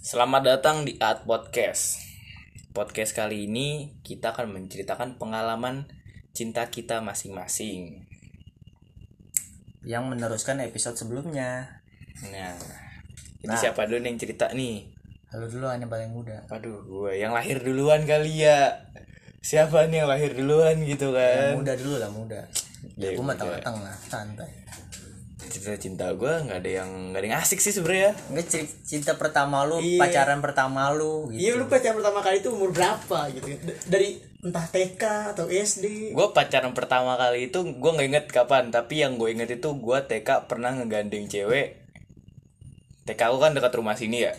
Selamat datang di Art Podcast. Podcast kali ini kita akan menceritakan pengalaman cinta kita masing-masing. yang meneruskan episode sebelumnya. Nah, ini Nah. siapa dulu nih yang cerita nih? Halo dulu yang paling muda. Aduh, gue yang lahir duluan kali ya. Siapa nih yang lahir duluan gitu kan? Yang muda dulu lah muda. Ya, gue mah muda. tengah tengah santai. Cerita cinta gue nggak ada yang nggak ada yang asik sih sebenarnya. Enggak ceri- cinta pertama lu, Iya. pacaran pertama lu gitu. Iya lu pacaran pertama kali itu umur berapa gitu D- Dari entah TK atau SD Gue pacaran pertama kali itu gue nggak inget kapan, tapi yang gue inget itu gue TK pernah ngegandeng cewek. TK aku kan dekat rumah sini ya,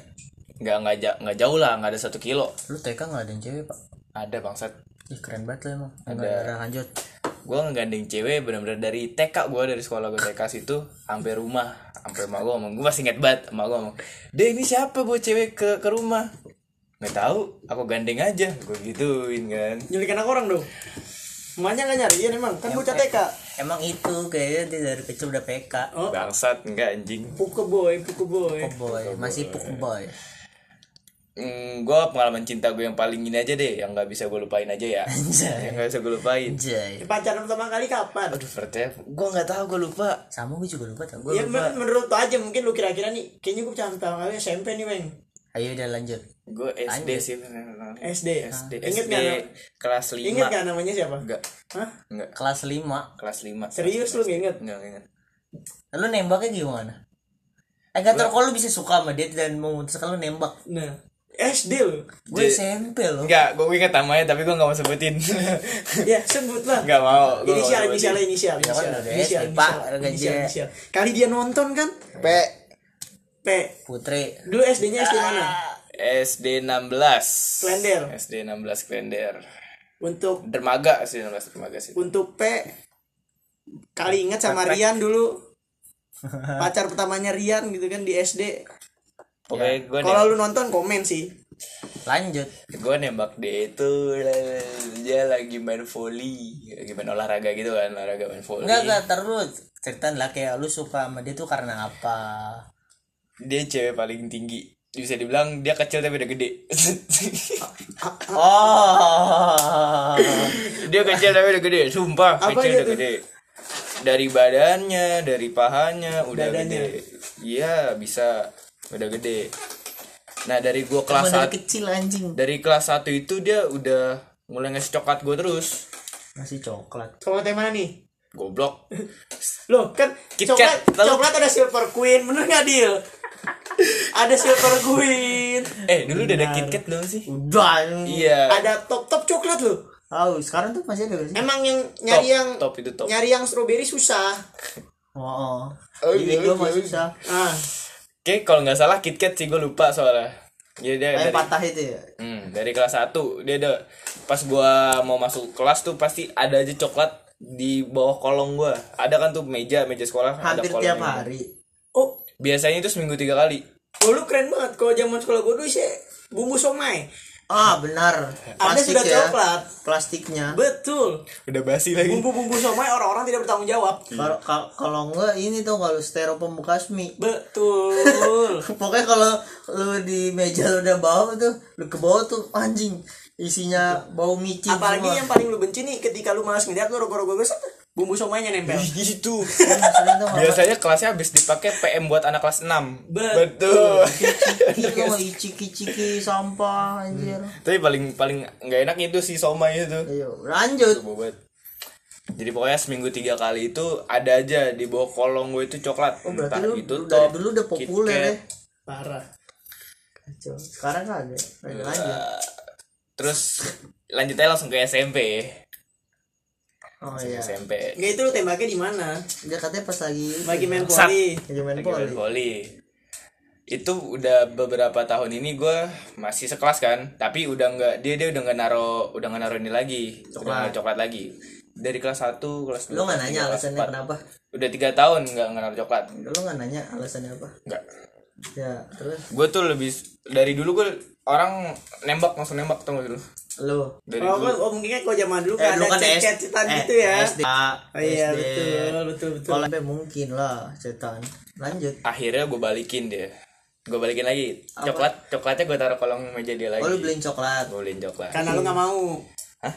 nggak nggak ja- nggak jauh lah, nggak ada satu kilo. Lu TK nggak ada yang cewek pak? Ada bangsat. Ih keren banget lu emang. Ada. Ada lanjut. Gue ngegandeng cewek bener-bener dari TK gue dari sekolah gue TK situ sampai rumah, sampai rumah gue ngomong gue masih inget banget, emak gue ngomong, deh ini siapa bawa cewek ke ke rumah? Nggak tahu, aku gandeng aja, gue gituin kan. Nyulik anak orang dong Emaknya gak nyariin emang Kan bocah TK Emang itu kayaknya dia dari kecil udah PK. Oh Bangsat enggak anjing. Puke boy Puke boy boy, masih puk boy. Hmm, gue pengalaman cinta gue yang paling ini aja deh, yang nggak bisa gue lupain aja ya. Anjay. yang nggak bisa gue lupain. Anjay. Pacaran pertama kali kapan? Aduh, percaya. Gue nggak tahu, gue lupa. Sama gue juga lupa tau. Gue Ya lupa. men- menurut lu aja mungkin lu kira-kira nih Kayaknya gue pacaran pertama kali SMP nih Meng Ayo udah lanjut. Gue SD sih. SD SD, Ingat SD gak kelas 5 Ingat gak namanya siapa? Enggak, Hah? enggak. Kelas 5 Kelas 5 Serius lu gak inget? Enggak, enggak ingat. Lu nembaknya gimana? Eh gak tau kalau lu bisa suka sama dia dan memutuskan lu nembak. Nah SD lu Gue SMP loh. Enggak, gue ingat namanya tapi gue nggak mau sebutin. Ya sebut lah Enggak mau. gua Inisial, inisial, Ya kan inisial, inisial, SD, inisial, inisial, inisial. Kali dia nonton kan, P P. Putri. Dulu SD-nya SD mana? SD 16. Klender. SD 16 Klender. Untuk Dermaga SD 16 Dermaga sih. untuk P kali ingat sama Rian dulu pacar pertamanya Rian gitu kan di SD Pokoknya gue kalau lu nonton komen sih Lanjut. gue nembak dia itu dia lagi main volley lagi main olahraga gitu kan olahraga main volley Enggak enggak terus ceritain lah kayak lu suka sama dia tuh karena apa? dia cewek paling tinggi bisa dibilang dia kecil tapi udah gede Oh. dia kecil tapi udah gede sumpah Apa kecil udah tuh? gede dari badannya dari pahanya udah Badannya? gede iya bisa udah gede nah dari gua kelas satu kecil anjing. dari kelas satu itu dia udah mulai ngasih coklat gue terus Masih coklat. coklat yang mana nih goblok loh kan Kit coklat Kat, coklat ada silver queen bener nggak deal ada silver queen eh dulu udah ada KitKat belum sih Udah. iya ada top top coklat loh Tahu sekarang tuh masih ada sih? emang yang nyari Top, yang top itu top. nyari yang strawberry susah Oh. oh. Oh, Di iya, Indo iya, masih iya. susah. ah Oke, kalau nggak salah KitKat sih gue lupa soalnya. Jadi dia Kayak dari, patah itu ya. hmm, dari kelas 1 dia ada pas gua mau masuk kelas tuh pasti ada aja coklat di bawah kolong gua. Ada kan tuh meja meja sekolah ada Hampir kolongnya. tiap hari. oh Biasanya itu seminggu tiga kali. Oh lu keren banget kalau zaman sekolah gue dulu sih bumbu somai Ah benar. ada sudah ya. coklat Plastiknya. betul Udah basi lagi. bumbu-bumbu somai orang-orang tidak bertanggung jawab Kalau kalau- kalau enggak ini tuh kalau styrofoam bekas mie. betul Pokoknya kalau lu di meja lu udah bawah tuh, lu ke bawah tuh anjing isinya bau micin apalagi semua. yang paling lu benci nih ketika lu malas ngeliat lu rogo-rogo gosok bumbu somainya nempel Gitu. Sering tuh nggak- Biasanya kelasnya habis dipakai PM buat anak kelas 6. Betul. Itu nggak iciki-ciki sampah anjir. Tapi paling paling nggak enak itu si somai itu. Ayo, lanjut. Jadi pokoknya seminggu tiga kali itu ada aja di bawah kolong gue itu coklat. Oh, berarti Entah lu itu dari top, dulu udah populer ya. parah Kacau. Sekarang kan ada. Lanjut. Terus lanjut aja langsung ke SMP. Oh iya. SMP. nggak itu lu tembaknya di mana Dia katanya pas lagi lagi main poli lagi main Lagi main poli. Itu udah beberapa tahun ini gue masih sekelas kan, tapi udah nggak dia dia udah nggak naro udah nggak naro ini lagi, udah Coklat. nggak coklat lagi. Dari kelas 1, kelas 2, Lu nggak nanya alasannya kenapa? Udah tiga tahun nggak nggak naro coklat. Lu nggak nanya alasannya apa? Nggak. Ya, terus Gue tuh lebih dari dulu gue orang nembak langsung nembak tau gak lu? lu Dari oh, dulu. kan, oh mungkin kalau zaman dulu Eh, kan dulu ada kan S- chat-chatan eh, gitu ya SD. oh iya SD. betul betul betul Kalau sampai mungkin lah cetan. Lanjut. Akhirnya gue balikin dia. gue balikin lagi coklat coklatnya gue taruh kolong meja dia lagi Oh lu beliin coklat. gue beliin coklat karena lu nggak mau Hah?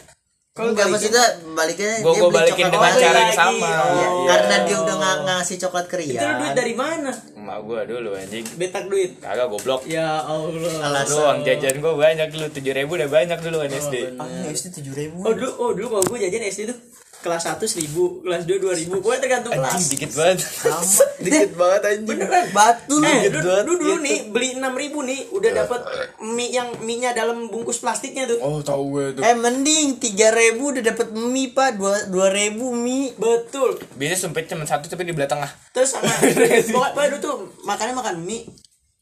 Kalau nggak maksudnya baliknya Gua- dia gua beli balikin coklat dengan lagi. cara yang sama. Oh, Iya, Iya. Karena dia udah nggak ngasih coklat ke itu duit dari mana? Emak gue dulu anjing. Betak duit? Kagak goblok. Ya Allah. Alasan. lu uang jajan gue banyak dulu tujuh ribu udah banyak dulu kan SD Ah, SD tujuh ribu. oh dulu oh dulu kalau gue jajan SD tuh kelas 1 seribu kelas 2 dua ribu pokoknya tergantung kelas anjing dikit banget Sama. dikit banget anjing beneran Batu lu. Eh, dulu, dulu, dulu gitu. nih beli enam ribu nih udah dapat mie yang mie nya dalam bungkus plastiknya tuh. oh tahu gue tuh Eh mending tiga ribu udah dapet mie pak dua dua ribu mie. Betul. biasanya sempit cuma satu tapi di belah tengah Terus sama pokoknya dulu tuh makannya makan mie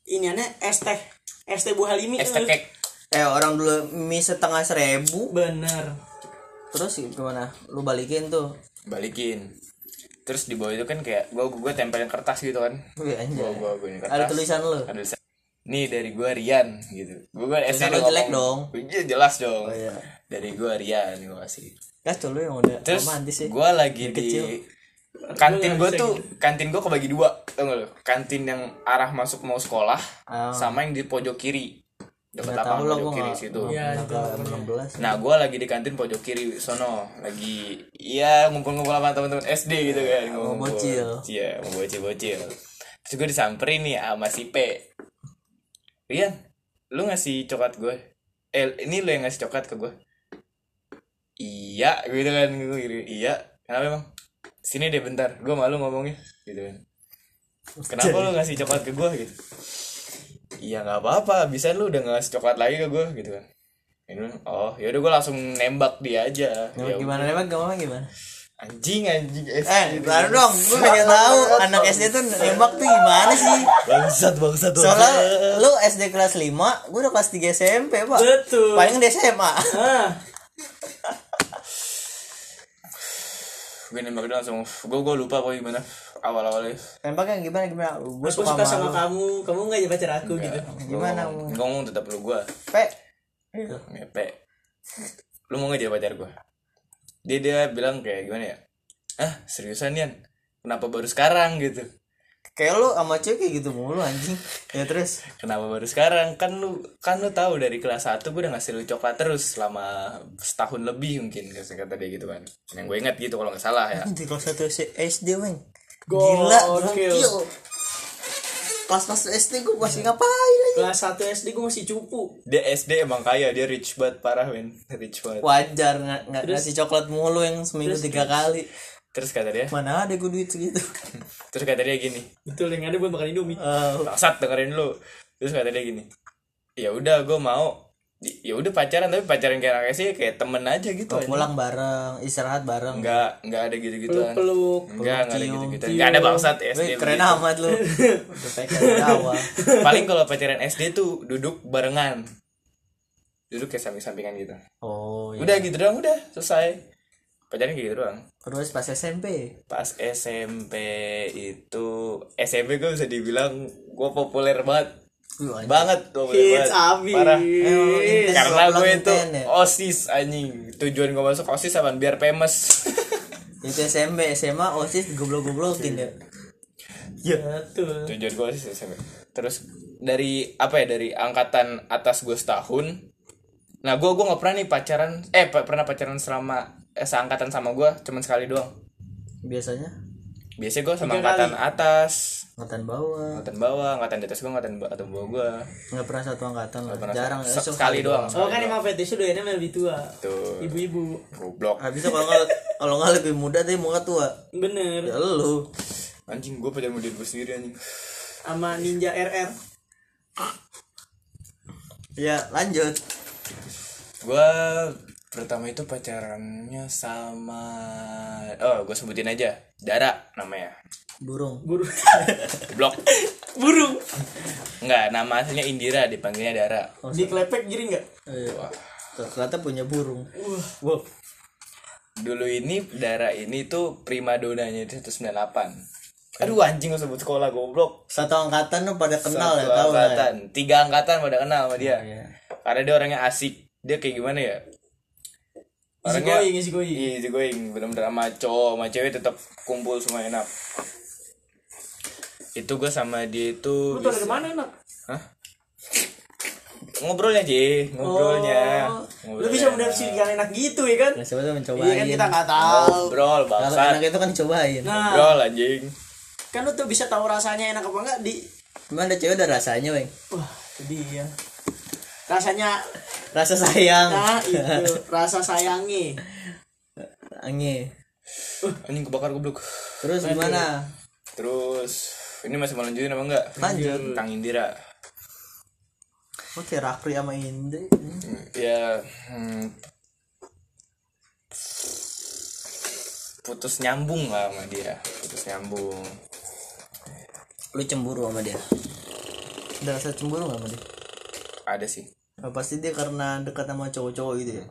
ini aneh es teh es teh buah halimi es teh kek Eh orang dulu mie setengah seribu. bener Terus gimana? Lu balikin tuh. balikin terus di bawah itu kan kayak gue gue tempelin kertas gitu kan Wih anjay. gue gue gue kertas Ada tulisan lu. ada tulisan nih dari gue Rian gitu gue gue SD Tulisan udah lu jelek dong. Iya, jelas dong Oh, iya. dari gue Rian gue kasih Ya tuh lu yang udah terus romantis sih. gue lagi Dari di kecil. kantin Gua tuh kantin gue kebagi dua tau gak lo kantin yang arah masuk mau sekolah Ah. sama yang di pojok kiri dekat tahu lah pojok gua kiri situ Iya, belas. Nah, gue lagi di kantin pojok kiri sono, lagi iya ngumpul-ngumpul sama teman-teman SD gitu kan, Mau ngumpul. bocil. Iya, mau bocil-bocil. Terus gue disamperin nih sama si P. Rian, lu ngasih coklat gue. Eh, ini lu yang ngasih coklat ke gue. Iya, gitu kan gue gitu. Iya, kenapa emang? Sini deh bentar, gue malu ngomongnya, gitu kan. Kenapa lu ngasih coklat ke gue gitu? Iya nggak apa-apa, bisa lu udah ngasih coklat lagi ke gue gitu kan. Ini, oh yaudah gue langsung nembak dia aja. Nembak Ya gimana nembak gimana gimana? Anjing anjing SD. Eh, baru dong, gue pengen tahu anak SD tuh nembak tuh gimana sih? Bangsat bangsat. Soalnya lu SD kelas 5, gue udah kelas 3 SMP, Pak. Betul. Paling di SMA. ah gue nembak dia langsung gue gue lupa apa gimana awal awalnya Nembaknya gimana gimana? Gue aku suka sama kamu. Kamu nggak jadi pacar aku gitu. Gimana? gue ngomong tetap lu gue Pe. ngepe lu mau nggak jadi pacar gue dia dia bilang kayak gimana ya? Ah seriusan Yan? Kenapa baru sekarang? gitu. Kayak lu sama cewek kayak gitu mulu anjing. Ya terus. kenapa baru sekarang? Kan lu kan lu tahu dari kelas 1 gue udah ngasih lu coklat terus selama setahun lebih mungkin kata kata dia gitu kan. Yang gue ingat gitu kalau nggak salah ya. Di kelas 1 SD, Weng. Gila, gokil. Kelas-kelas SD gue masih ngapain lagi? kelas 1 SD gue masih cupu. Dia SD emang kaya dia rich banget parah men. Rich banget. Wajar nggak nggak ngasih coklat mulu yang seminggu tiga kali. terus kata dia? Mana ada gue duit segitu? terus kata dia gini. Betul yang ada buat makan indomie. Oh, bangsat dengerin lu. Terus kata dia gini. Ya udah gue mau ya udah pacaran tapi pacaran kayak anak sih kayak temen aja gitu aja. pulang bareng, istirahat bareng. nggak nggak ada gitu gituan peluk nggak nggak ada gitu gituan nggak ada bangsat Wih, SD keren begitu. amat lu. Awal. paling kalau pacaran SD tuh duduk barengan duduk kayak samping-sampingan gitu Oh, iya. udah gitu doang udah selesai pacaran kayak gitu doang Terus pas SMP. pas SMP itu SMP gue bisa dibilang gue populer banget Wih. Banget populer hits abis parah. Intens karena goblok gue itu ya? osis anjing. Tujuan gue masuk osis apa? Biar famous. Itu SMP, SMA, OSIS goblok-goblokin ya. betul tujuan gue osis SMP terus dari apa ya dari angkatan atas gue setahun nah gue gue nggak pernah nih pacaran eh pa- pernah pacaran selama eh, seangkatan sama gue cuman sekali doang. Biasanya? Biasanya gue sama Tiga angkatan kali. atas angkatan bawah. angkatan bawah angkatan di atas gue angkatan atau bawah gue Nggak pernah satu angkatan lah. pernah Jarang se- ya, sekali sekali doang. oh kan emang fetish udah ini lebih tua tuh ibu-ibu goblok Habisnya kalau nggak kalau nggak lebih muda tapi muka tua. bener Ya lu. anjing gue sama diri gue sendiri anjing sama ninja RR Ya, lanjut. gue pertama itu pacarannya sama oh gue sebutin aja. Dara namanya. Burung. burung. Blok. Burung. Enggak, nama aslinya Indira dipanggilnya Dara. Di klepek gini nggak Eh, Wah. ternyata punya burung. wah. Wow. dulu ini Dara ini tuh prima donanya itu 198 aduh anjing gue sebut sekolah goblok. Satu angkatan lu pada kenal ya, Satu tahu nggak? angkatan. Tiga angkatan pada kenal sama dia. Iya. karena dia orangnya asik. Dia kayak gimana ya easy going easy going Iya, easy going bener-bener sama cowok sama cewek tetap kumpul semua enak itu gue sama dia itu lu tau dari bisa- mana enak Hah? Ngobrolnya, Ji. Ngobrolnya. Oh, lu Ngobrolnya. bisa menafsir yang enak gitu ya kan Nah, tuh mencobain. iya kan kita nggak tahu Ngobrol, Kalau bangsat. enak itu kan dicobain. nah Ngobrol anjing. kan lu tuh bisa tahu rasanya enak apa enggak di Cuman ada cewek ada rasanya, Weng. wah itu dia rasanya Rasa sayang. nah itu rasa sayangi Ange. Anjing kebakar goblok. Terus gimana? Terus ini masih mau lanjutin apa enggak? Lanjut. Tentang Indira. Oke, Rakri sama. Hmm, Ya hmm, putus nyambung lah sama dia. Putus nyambung. Lu cemburu sama dia. Ada rasa cemburu gak sama dia? Ada sih. Nah, pasti dia karena dekat sama cowok-cowok gitu ya.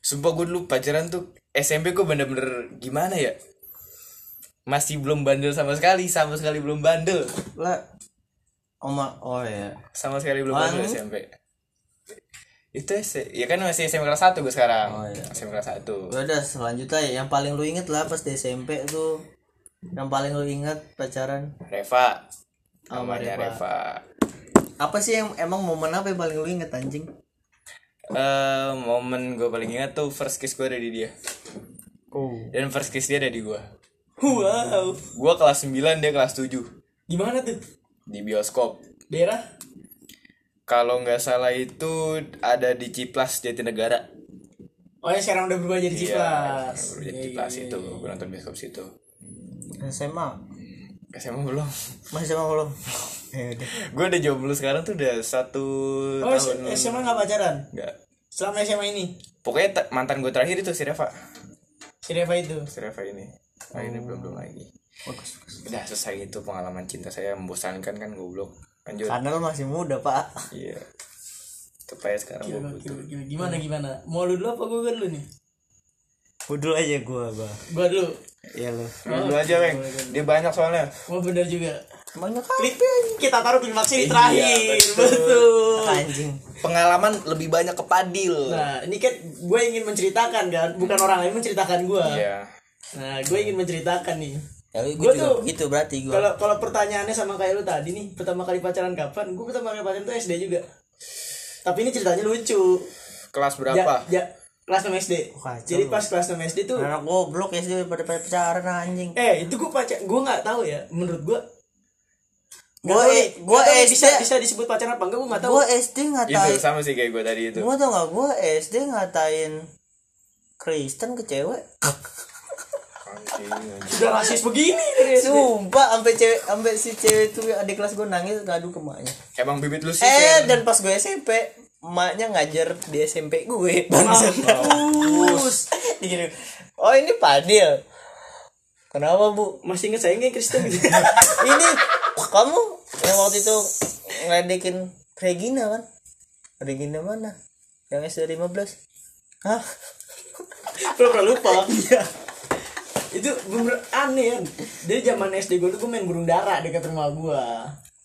Sumpah gue dulu pacaran tuh SMP gue bener-bener gimana ya? Masih belum bandel sama sekali, sama sekali belum bandel. Lah Oma, oh ya. Sama sekali belum bandel? SMP. Itu S ya kan masih SMP kelas 1 gue sekarang. Oh, iya. SMP kelas 1. Udah selanjutnya ya yang paling lu inget lah pas di SMP tuh. Yang paling lu inget pacaran. Reva. Sama Namanya Reva. Reva. Apa sih yang emang momen apa yang paling lu inget anjing? Eh, momen gue paling ingat tuh first kiss gue ada di dia. Oh. Dan first kiss dia ada di gue. wow Gue kelas 9, dia kelas 7. gimana tuh Di bioskop. daerah Kalau nggak salah itu ada di Ciplas Jatinegara. oh ya sekarang udah berubah jadi ciplas Iya, baru jadi Iya, Ciplas iya, itu. iya. Gue nonton bioskop situ. SMA SMA belum. masih SMA belum? ya udah. gue udah jomblo sekarang tuh udah satu oh tahun. SMA nggak pacaran Nggak. selama SMA ini Pokoknya ta- mantan gue terakhir itu si Reva. si Reva itu Si Reva ini. Nah, ini belum belum lagi. Bagus, bagus. Udah selesai itu pengalaman cinta saya membosankan kan goblok. Lanjut. Karena lu masih muda, Pak. Iya. Supaya sekarang gue Gila, butuh. gila, gila. gimana gimana mau lu dulu apa gue dulu nih Udul aja gua, gua. gua dulu Iya lu. Lu dulu aja, Weng. Dia banyak soalnya. oh bener juga Banyak Klik, kita taruh klimaks ini Iya, terakhir betul. betul anjing. Pengalaman lebih banyak ke Padil. nah ini kan gue ingin menceritakan kan bukan orang lain menceritakan gue Iya. nah gue ingin menceritakan nih Ya Gua gua juga tuh- begitu berarti gua. kalau kalau pertanyaannya sama kayak lu tadi nih pertama kali pacaran kapan gue pertama kali pacaran tuh SD juga tapi ini ceritanya lucu Kelas Ja- berapa? ja- kelas 6 SD itu jadi pas kelas 6 SD tuh Anak goblok ya sih pada pada pacaran anjing. eh itu gue pacar gue nggak tahu ya menurut gue Gua e- gua SD bisa bisa disebut pacaran apa enggak gue nggak tahu Gua SD Itu ngatain. sama sih kayak gue tadi itu. Gua tau gak gua SD ngatain Kristen ke cewek. Anjing, anjing. udah rasis begini dari SD Sumpah sampai cewek sampai si cewek itu adik kelas gua nangis ngadu ke maknya. Emang bibit lu sih. Eh dan pas gue SMP emaknya ngajar di SMP gue bangsat. Mampus. Digini, oh ini Padil. Kenapa bu? masih inget saya nggak Kristen gitu ini kamu yang waktu itu ngeledekin Regina kan? Regina mana? Yang SD 15 Hah? pernah lupa iya itu bener aneh kan dari zaman SD gue tuh gue main burung dara dekat rumah gue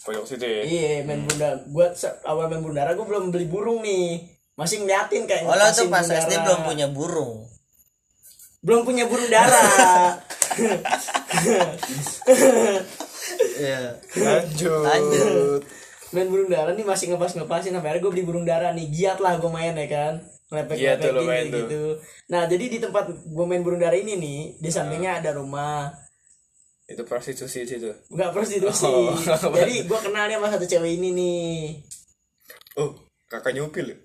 Pojok situ ya. iya main burung dara gue awal main burung dara gue belum beli burung nih. Masih ngeliatin kayak Oh lo tuh pas SD belum punya burung? Belum punya burung dara Iya. Lanjut. Lanjut. Main burung dara nih masih ngepas ngepasin. Sampai akhirnya gue beli burung dara nih. Giat lah gue main ya kan. Lepek Giat tuh lo lepek main gini tuh. gitu. Nah jadi di tempat gue main burung dara ini nih di sampingnya ada rumah Itu prostitusi situ. nggak prostitusi Oh. jadi gue kenal dia sama satu cewek ini nih Oh, kakaknya Upil ya?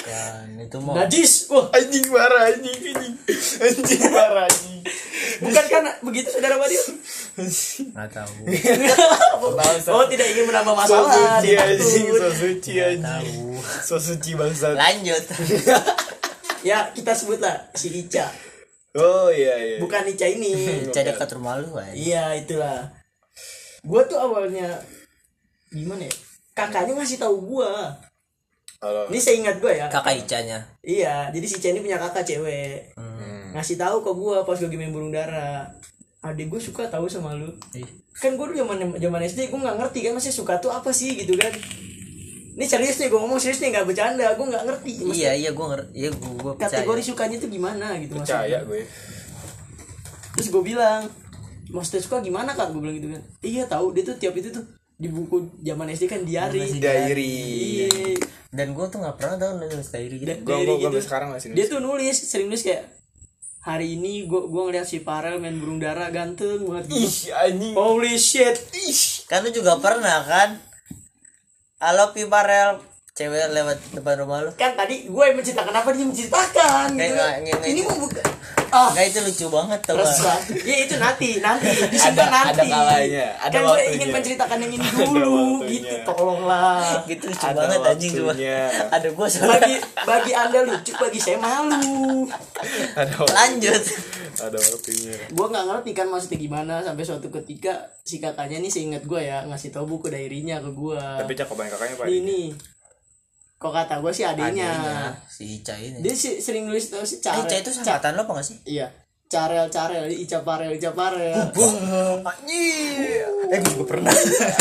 Kan itu mau najis wah Anjing marah anjing anjing. Anjing marah anjing. bukan kan begitu saudara Wadil Nggak tahu oh tidak ingin menambah So masalah suci dia anjing, so suci anjing. Tahu So suci bangsat. Lanjut ya kita sebutlah si Ica Oh iya iya. bukan Ica ini Ica dekat rumah lu aja iya itulah. Gue tuh awalnya gimana ya? Kakaknya ngasih tahu gue Halo. ini saya ingat gue ya. Kakak Icanya. Iya jadi si Ica ini punya kakak cewek. Hmm. ngasih tahu ke gue pas lagi main burung dara. Adik gue suka tahu sama lu. Ih. kan gue dulu zaman zaman SD gue nggak ngerti kan masih suka tuh apa sih gitu kan ini serius nih gue ngomong serius nih nggak bercanda gue nggak ngerti. Maksud- Iya iya gue ngerti. Iya gue gue kategori sukanya tuh gimana gitu Percaya maksudnya gue. terus gue bilang maksudnya suka gimana kak? Gue bilang gitu kan. Iya tahu. Dia tuh tiap itu tuh di buku zaman SD kan diary Masih diary. Iya. Dan gue tuh nggak pernah tahu nulis diary. Gitu diary gua- gua gitu. sekarang masih dia tuh nulis sering nulis kayak hari ini gua gua ngeliat si Farel main burung dara ganteng banget. Gitu. ih anjing. Holy shit. Kan lu juga pernah kan halo Piparel cewek lewat depan rumah lu. Kan tadi gue yang menceritakan apa dia menceritakan. Gitu. nggak- nggak- ini mau buka. Ah. Enggak itu lucu banget gak? ya itu nanti nanti. Disimpan Ada- nanti. ada kalanya, ada kan gue ingin menceritakan yang ini dulu gitu. tolonglah. Gitu lucu Ada banget anjing cuma ada gue soalnya bagi bagi anda lucu bagi saya malu. Ada lanjut. Ada waktunya. Gue nggak ngerti kan maksudnya gimana sampai suatu ketika si kakaknya nih seingat gue ya ngasih tau buku dairinya ke gue tapi cakupan kakaknya pak ini kok kata gue sih adanya, si Ica ini. Dia sih sering nulis tau sih Eh, carel. Ica itu sangkatan lo apa gak sih? Iya. Carel carel ica parel ica parel. Anjing. Eh gue juga pernah.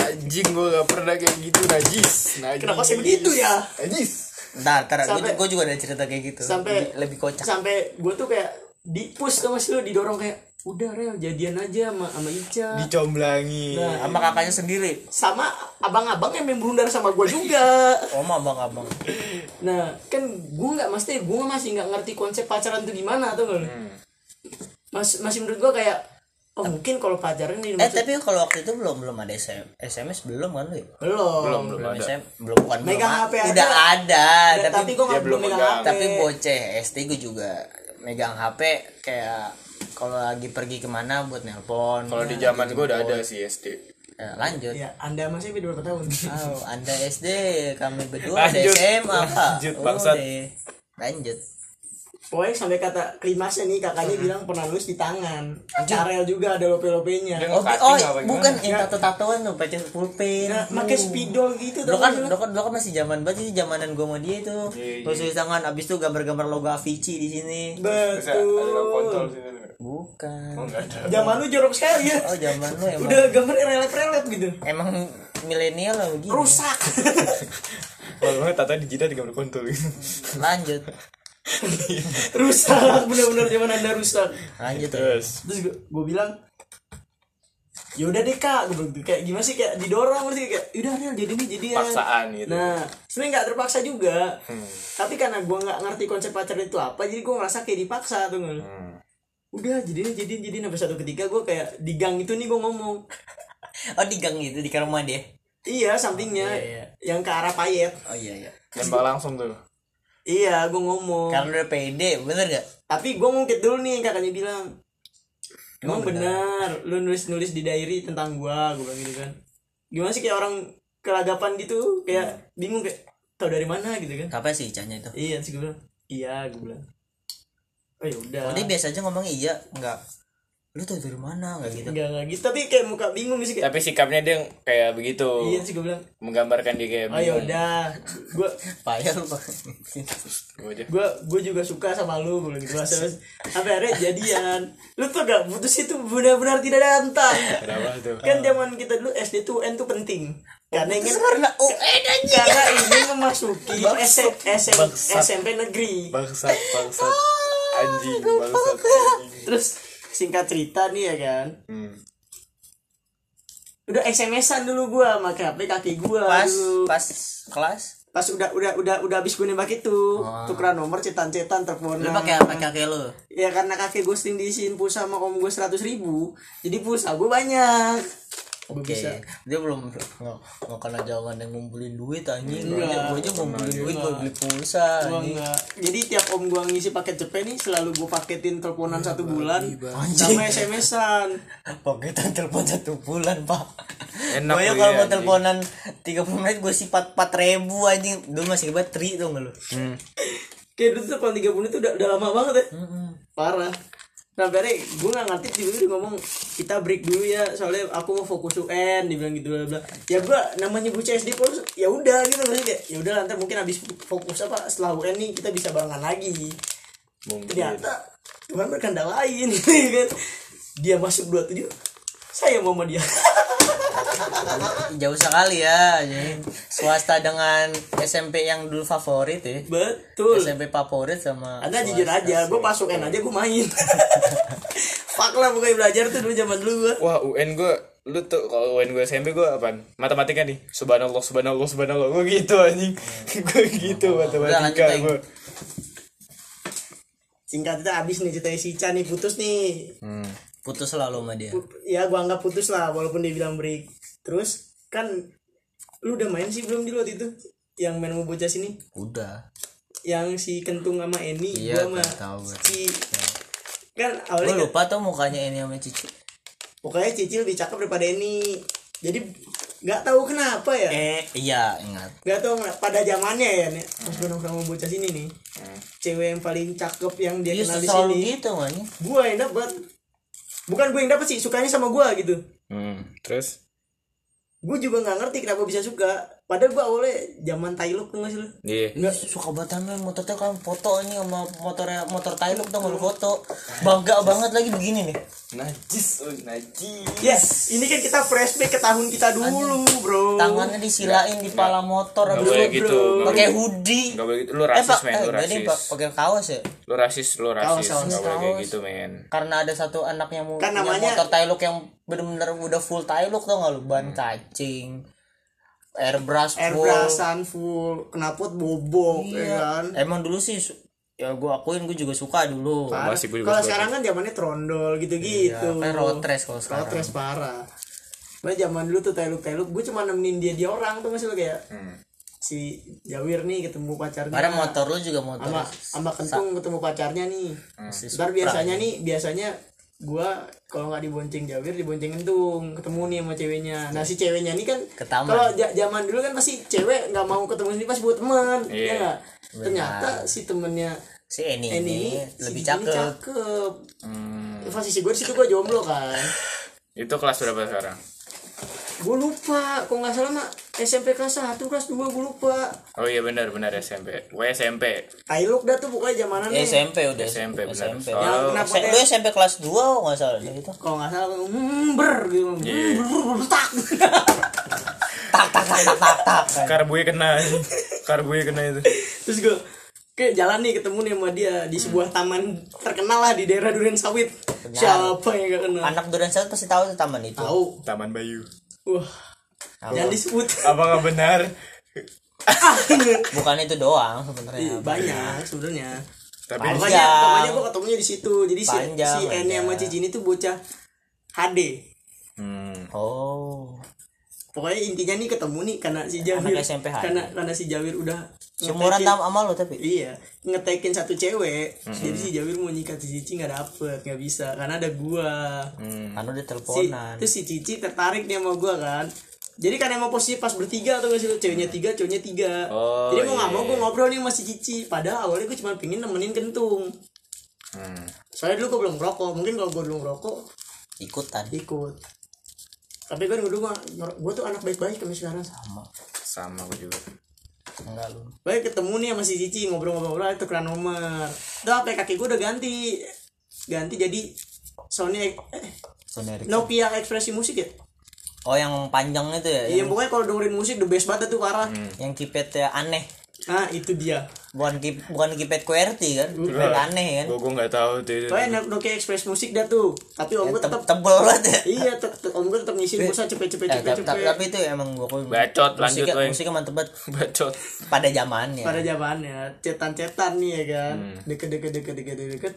Anjing gua gak pernah kayak gitu najis. Najis. Kenapa sih begitu ya? Najis. Ntar ntar. Sampai- gue juga ada cerita kayak gitu. sampai lebih, lebih kocak. sampai gue tuh kayak di push sama si lu didorong kayak udah rel jadian aja sama sama Ica. Dicomblangi. Nah, sama kakaknya sendiri? sama abang-abang yang main berundar sama gue juga. Om abang abang nah kan gue nggak mesti gue masih nggak ngerti konsep pacaran tuh gimana tuh nggak lu? Mas, masih menurut gue kayak oh mungkin kalau pacaran ini eh tapi kalau waktu itu belum belum ada SM, SMS belum kan lu ya? belum belum belum ada. SM belum bukan belum Megang a- HP aja. udah ada tapi, tapi tapi gue nggak belum belum megang megang. HP tapi boceh SD gue juga megang HP kayak kalau lagi pergi ke mana buat nelpon kalau di zaman gua udah ada sih SD Ya, lanjut ya anda masih beda berapa tahun Oh, anda SD, kami berdua ada Lanjut. SMA. Lanjut, Oh, bangsat. deh. Lanjut. Pokoknya sampai kata klimasnya nih kakaknya bilang pernah nulis di tangan Carel juga ada lope-lopenya Oh, oh bukan yang tato-tatoan tuh, pakai pulpen. nah, pakai spidol gitu Lo tau kan, lo kan, lo kan masih zaman banget sih zamanan gue sama dia itu. Iya, iya. Terus tulis tangan, abis itu gambar-gambar logo Avicii di sini. Terus ada kontol betul sini Bukan. oh ada. Zaman lu jorok sekali ya. Oh zaman lo emang. Udah gambar relet-relet gitu. Emang milenial lah begini. rusak. Kalau banget tata di jidat gambar kontol Lanjut, rusak. Bener-bener zaman anda rusak. Lanjut. ya. terus. Terus gue bilang ya udah deh kak. Gue bilang gitu. kayak gimana sih? Kayak didorong sih kayak udah Rel jadi nih jadi paksaan gitu. Nah sebenarnya nggak terpaksa juga. Hmm. tapi karena gue nggak ngerti konsep pacaran itu apa jadi gue ngerasa kayak dipaksa tuh Hmm. Udah jadi nih jadi jadi sampai satu ketika gue kayak di gang itu nih gue ngomong. Oh di gang itu di rumah dia. iya sampingnya. Iya, iya. yang ke arah payet. Oh iya iya. nembak langsung tuh. Iya gue ngomong. Karena udah pede, bener gak? tapi gue ngungkit dulu nih kakaknya bilang. Emang Emang benar lu nulis nulis di diary tentang gua gue bilang gitu kan. Gimana sih kayak orang kelagapan gitu kayak bingung kayak tau dari mana? gitu kan. Apa sih Icanya itu? iya sih gue bilang. Iya gue bilang oh ya udah. Oh dia biasa aja ngomong iya, enggak. Lu tau dari mana? Enggak gitu? enggak enggak gitu. Tapi kayak muka bingung sih kayak tapi sikapnya dia kayak begitu. Iya sih gue bilang. Menggambarkan dia kayak oh ya udah. Gue Payah lu Pak. Gua aja. Gue gue juga suka sama lu gue bilang gitu. Terus, sampai akhirnya jadian. Lu tuh gak putus itu benar-benar tidak ada antang kenapa tuh? Kan zaman kita dulu SD tuh UN tuh penting. Karena ingin Karena eh anjing. karena ingin memasuki. SMP negeri. Bangsat bangsat anjing bangsat. terus singkat cerita nih ya kan. Hmm. udah SMS-an dulu gua sama HP kaki gua Pas dulu. pas kelas? Pas udah udah udah udah habis gue nembak itu. Oh. tukeran nomor cetan-cetan teleponan. Lu pakai apa kakek lu? ya karena kakek gue sering diisiin pulsa sama om gue seratus ribu. Jadi pulsa gue banyak Gua Oke, bisa dia belum nggak nggak kena jangan yang ngumpulin duit anjing. Enggak. Gue aja ngumpulin duit Enggak. buat beli pulsa. gua jadi tiap om gua ngisi paket cepet nih selalu gue paketin teleponan satu bulan Anjing. sama SMS-an Paketan telepon satu bulan pak. Enak Gue kalau ya, mau teleponan 30 menit gue sifat 4 ribu anjing. Dulu masih hebat tri tuh nggak lu? Hmm. kayak dulu tuh kalau tiga menit tuh udah, udah lama banget ya parah nah akhirnya gue gak ngerti tiba-tiba dia ngomong kita break dulu ya soalnya aku mau fokus UN dibilang gitu bla bla ya gue namanya bocah SD terus ya udah gitu maksudnya kayak ya udah nanti mungkin habis fokus apa setelah UN nih kita bisa barengan lagi. Mungkin. Ternyata Tuhan berkehendak lain kan? Dia masuk 27 saya mau sama dia Jauh sekali ya. Swasta dengan SMP yang dulu favorit ya. betul. SMP favorit sama anda jujur aja gue pas UN aja gue main. Fuck lah pokoknya belajar tuh dulu zaman dulu gue wah UN gue lu tuh kalau UN gue SMP gue apaan? Matematika nih. Subhanallah subhanallah subhanallah. Gue gitu anjing. Gue gitu matematika gue singkat itu abis nih ceritanya si Ica nih putus nih. Hmm. Putus selalu sama dia. Ya gua anggap putus lah walaupun dia bilang break. Terus kan lu udah main sih belum di waktu itu? Yang main mau bocah sini? Udah. Yang si kentung sama Eni Iya, gua sama kan, si kan gue awalnya kan- lupa tuh mukanya ini sama Cici. Pokoknya Cici lebih cakep daripada Eni. Jadi nggak tahu kenapa ya? Eh iya ingat. Nggak tahu pada zamannya ya nih pas gue nongkrong sama bocah sini nih cewek yang paling cakep yang dia dia kenal di sini. gitu gua yang dapat bukan gue yang dapat sih sukanya sama gua gitu Hmm. terus gue juga nggak ngerti kenapa bisa suka padahal gue awalnya zaman Tailuk tuh nggak sih lu? Iya. Nggak suka banget sama motor tuh kan foto ini sama motornya motor Tailuk tuh lu foto. Bangga banget lagi begini nih. Najis oh najis. Yes ini kan kita flashback ke tahun kita dulu bro. Tangannya disilain di pala motor habis boleh itu gitu nggak pakai hoodie. Nggak boleh gitu. Lu eh rasis pak men eh lu jadi rasis pak pakai kaos ya. Lu rasis lu rasis. Kaos, boleh kayak kaos. gitu men. Karena ada satu anak yang mau Kan namanya- motor Tailuk yang bener-bener udah full Tailuk tau gak lu? Ban cacing airbrush full. Airbrushan full. Knalpot bobok ya Iya. kan? Emang dulu sih ya gue akuin gue juga suka dulu. Parah. masih gua juga kalau suka sekarang kan zamannya trondol gitu-gitu. Kayak road race kalau sekarang. Road race parah. Bah zaman dulu tuh Tailuk Tailuk gue cuma nemenin dia dia orang tuh masih lo kayak Hmm. si Jawir nih ketemu pacarnya. Karena motor lu juga motor sama sama kentung ketemu pacarnya nih. Si ntar biasanya nih biasanya gua kalau nggak dibonceng Jawir dibonceng kentung ketemu nih sama ceweknya. Nah si ceweknya nih kan kalau zaman dulu kan pasti cewek nggak mau ketemu sendiri pas buat teman Iya. ya nggak? Ternyata si temennya si Eni Eni ini ini lebih si cakep. cakep. Hmm. posisi gue di situ gue jomblo kan. Itu kelas berapa sekarang gue lupa kok nggak salah mah SMP kelas 1 kelas 2 gue lupa. Oh iya benar benar SMP gue SMP Tailuk dah tuh pokoknya zamanan Ya, SMP udah. SMP benar. SMP Yang kenapa lu SMP kelas 2 oh, nggak salah deh itu kalau nggak salah hmm, ber gitu ber, ber, tak. Tak tak tak tak tak tak karbunya kena. Karbunya kena itu. Terus gue kayak jalan nih ketemu nih sama dia di sebuah taman terkenal lah di daerah Duren Sawit. Siapa yang gak kenal? Anak durian sawit pasti tahu tuh taman itu. Tahu. Taman Bayu. Wah jangan disebut. Apa nggak benar? Bukan itu doang sebenarnya. Iya, banyak sebenarnya. Tapi Panjang. pokoknya pokoknya gue ketemunya di situ. Jadi si Panjang, si Eni sama panjang. Cici ini tuh bocah HD hmm. oh pokoknya intinya nih ketemu nih karena si Jawir Anak SMP HD. karena karena si Jawir udah ngetekin- tam sama lu tapi Iya, ngetekin satu cewek. Jadi si Jawir mau nyikat si Cici nggak dapet, nggak bisa karena ada gua. Hmm. kan udah Si, teleponan terus si Cici tertarik nih sama gua kan. Jadi kan emang posisi pas bertiga tuh gak sih ceweknya tiga, cowoknya tiga. Oh, Jadi mau nggak iya, mau iya. gua ngobrol nih sama si Cici. Padahal awalnya gua cuma pingin nemenin kentung. Hmm. Soalnya dulu gua belum ngerokok. Mungkin kalau gua dulu ngerokok ikutan ikut. Tapi kan gua dulu gua, gua tuh anak baik-baik sampai sekarang. sama sama gue juga enggak lu Baik ketemu nih sama si Cici ngobrol-ngobrol itu kena nomor. Udah HP kaki gue udah ganti. Ganti jadi Sony eh, Sony Ericsson. Nokia ekspresi musik ya. oh yang panjang itu ya Iya yang, pokoknya kalau dengerin musik the best banget tuh parah. yang keypadnya aneh Nah itu dia. bukan key, bukan keypad QWERTY kan keypad aneh kan gue gue nggak tahu tuh itu Pokoknya Nokia Express musik dah tuh. Tapi om gue Te- tetap tebel banget ya iya tetap om gue tetap ngisiin pulsa cepet cepet Eh, cepet cepet. tapi itu emang gua akuin Bacot, lanjut, musiknya, musiknya mantep banget bacot pada zamannya Pada zamannya cetan-cetan nih ya kan. Hmm. Deket deket deket deket deket.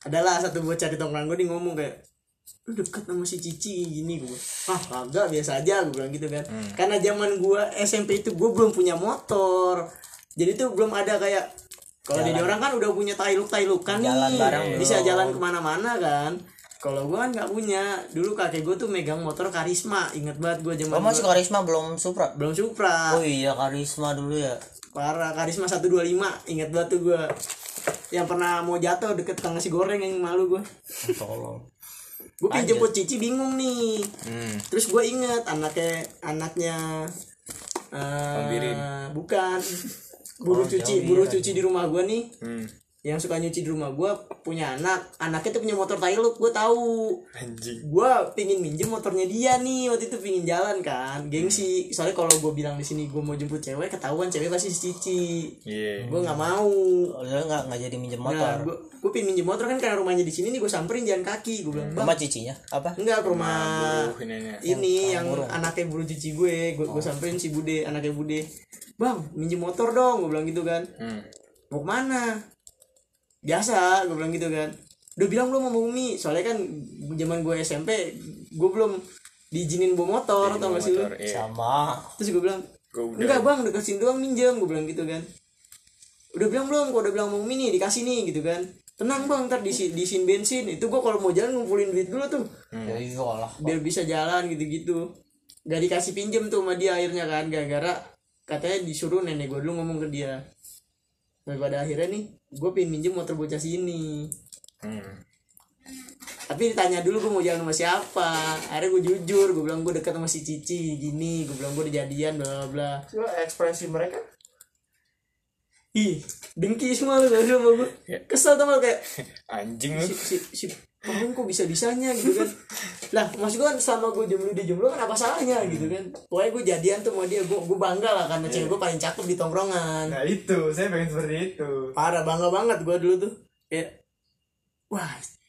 Adalah satu bocah di tongkrong gue nih ngomong kayak lu deket sama si Cici gini gue ah kagak biasa aja gue bilang gitu kan. Hmm. karena zaman gue SMP itu gue belum punya motor. Jadi tuh belum ada kayak kalau jadi orang kan udah punya tailuk tailukan Jalan nih bareng bisa belum. jalan ke mana-mana kan. Kalau gue kan nggak punya. Dulu kakek gue tuh megang motor karisma inget banget gue zaman oh masih gua- karisma belum Supra? Belum supra. Oh iya karisma dulu ya. Parah karisma 125 inget banget tuh gue yang pernah mau jatuh deket kang nasi goreng yang malu gue tolong gue pengen jemput cici bingung nih hmm. terus gue inget anaknya anaknya eh Birin. bukan buru cuci buru cuci di rumah gue nih Hmm. Yang suka nyuci di rumah gue punya anak anaknya tuh punya motor Tailuk gue tahu. Anjing. Gue pingin minjem motornya dia nih waktu itu pingin jalan kan gengsi. Soalnya kalau gue bilang di sini gue mau jemput cewek ketahuan cewek pasti si cici. Iya. Gue nggak mau. Oh, dia nggak nggak jadi minjem nah motor? gue gue pingin minjem motor kan karena rumahnya di sini nih gue samperin jalan kaki gue bilang bang. rumah cicinya? Apa? Enggak ke rumah Buruh ini ini yang anaknya buru cici gue gue gue samperin si bude anaknya bude. Bang minjem motor dong gue bilang gitu kan. Hmm. mau ke mana biasa gue bilang gitu kan. Udah bilang belum sama Umi soalnya kan zaman gue SMP gue belum diizinin bawa motor atau nggak sih lu? iya. sama. Terus gue bilang Gua udah. enggak bang dikasihin doang minjem gue bilang gitu kan. Udah bilang belum kok udah bilang mau Umi nih dikasih nih gitu kan. Tenang bang ntar diisi diisiin bensin itu gue kalau mau jalan ngumpulin duit dulu tuh. Ya iyalah biar bisa jalan gitu-gitu. Gak dikasih pinjem tuh sama dia akhirnya kan gara-gara katanya disuruh nenek gue dulu ngomong ke dia. Sampai pada akhirnya nih gue pengen minjem motor bocah sini. Hmm. tapi ditanya dulu gue mau jalan sama siapa. Akhirnya gue jujur gue bilang gue deket sama si Cici gini. Gue bilang gue udah jadian bla bla bla. Coba ekspresi mereka? Ih dengki semua lu gak sama gue kesel sama kayak anjing lu. si si si Paham kok bisa bisanya gitu kan. Lah maksud gue kan selama gue jomblo dia jomblo kan apa salahnya gitu kan. Pokoknya gue jadian tuh sama dia gue gue bangga lah karena cewek gue paling cakep di tongkrongan. Nah itu saya pengen seperti itu. Parah bangga banget gue dulu tuh. Kayak wah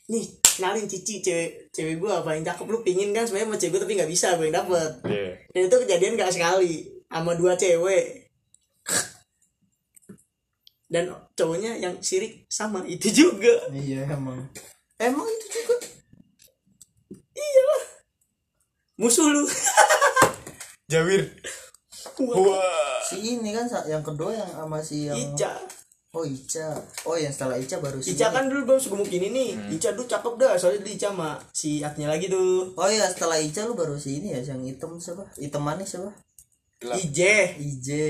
nih kenalin cici cewek cewek gue paling cakep. Lu pingin kan sebenarnya sama cewek gue tapi nggak bisa gue yang dapet. Iya. Dan itu kejadian gak sekali sama dua cewek. Dan cowoknya yang sirik sama itu juga. Iya emang emang itu juga musuh lu. Jawir. Wah. Si ini kan yang kedua yang sama si yang Ica. Oh Ica. Oh yang setelah Ica baru si Ica kan dulu baru segumuk ini nih. Ica dulu cakep dah soalnya dia Ica sama si Atnya lagi tuh. Oh iya setelah Ica lu baru si ini ya yang hitam siapa? Hitam manis siapa. Ije Ije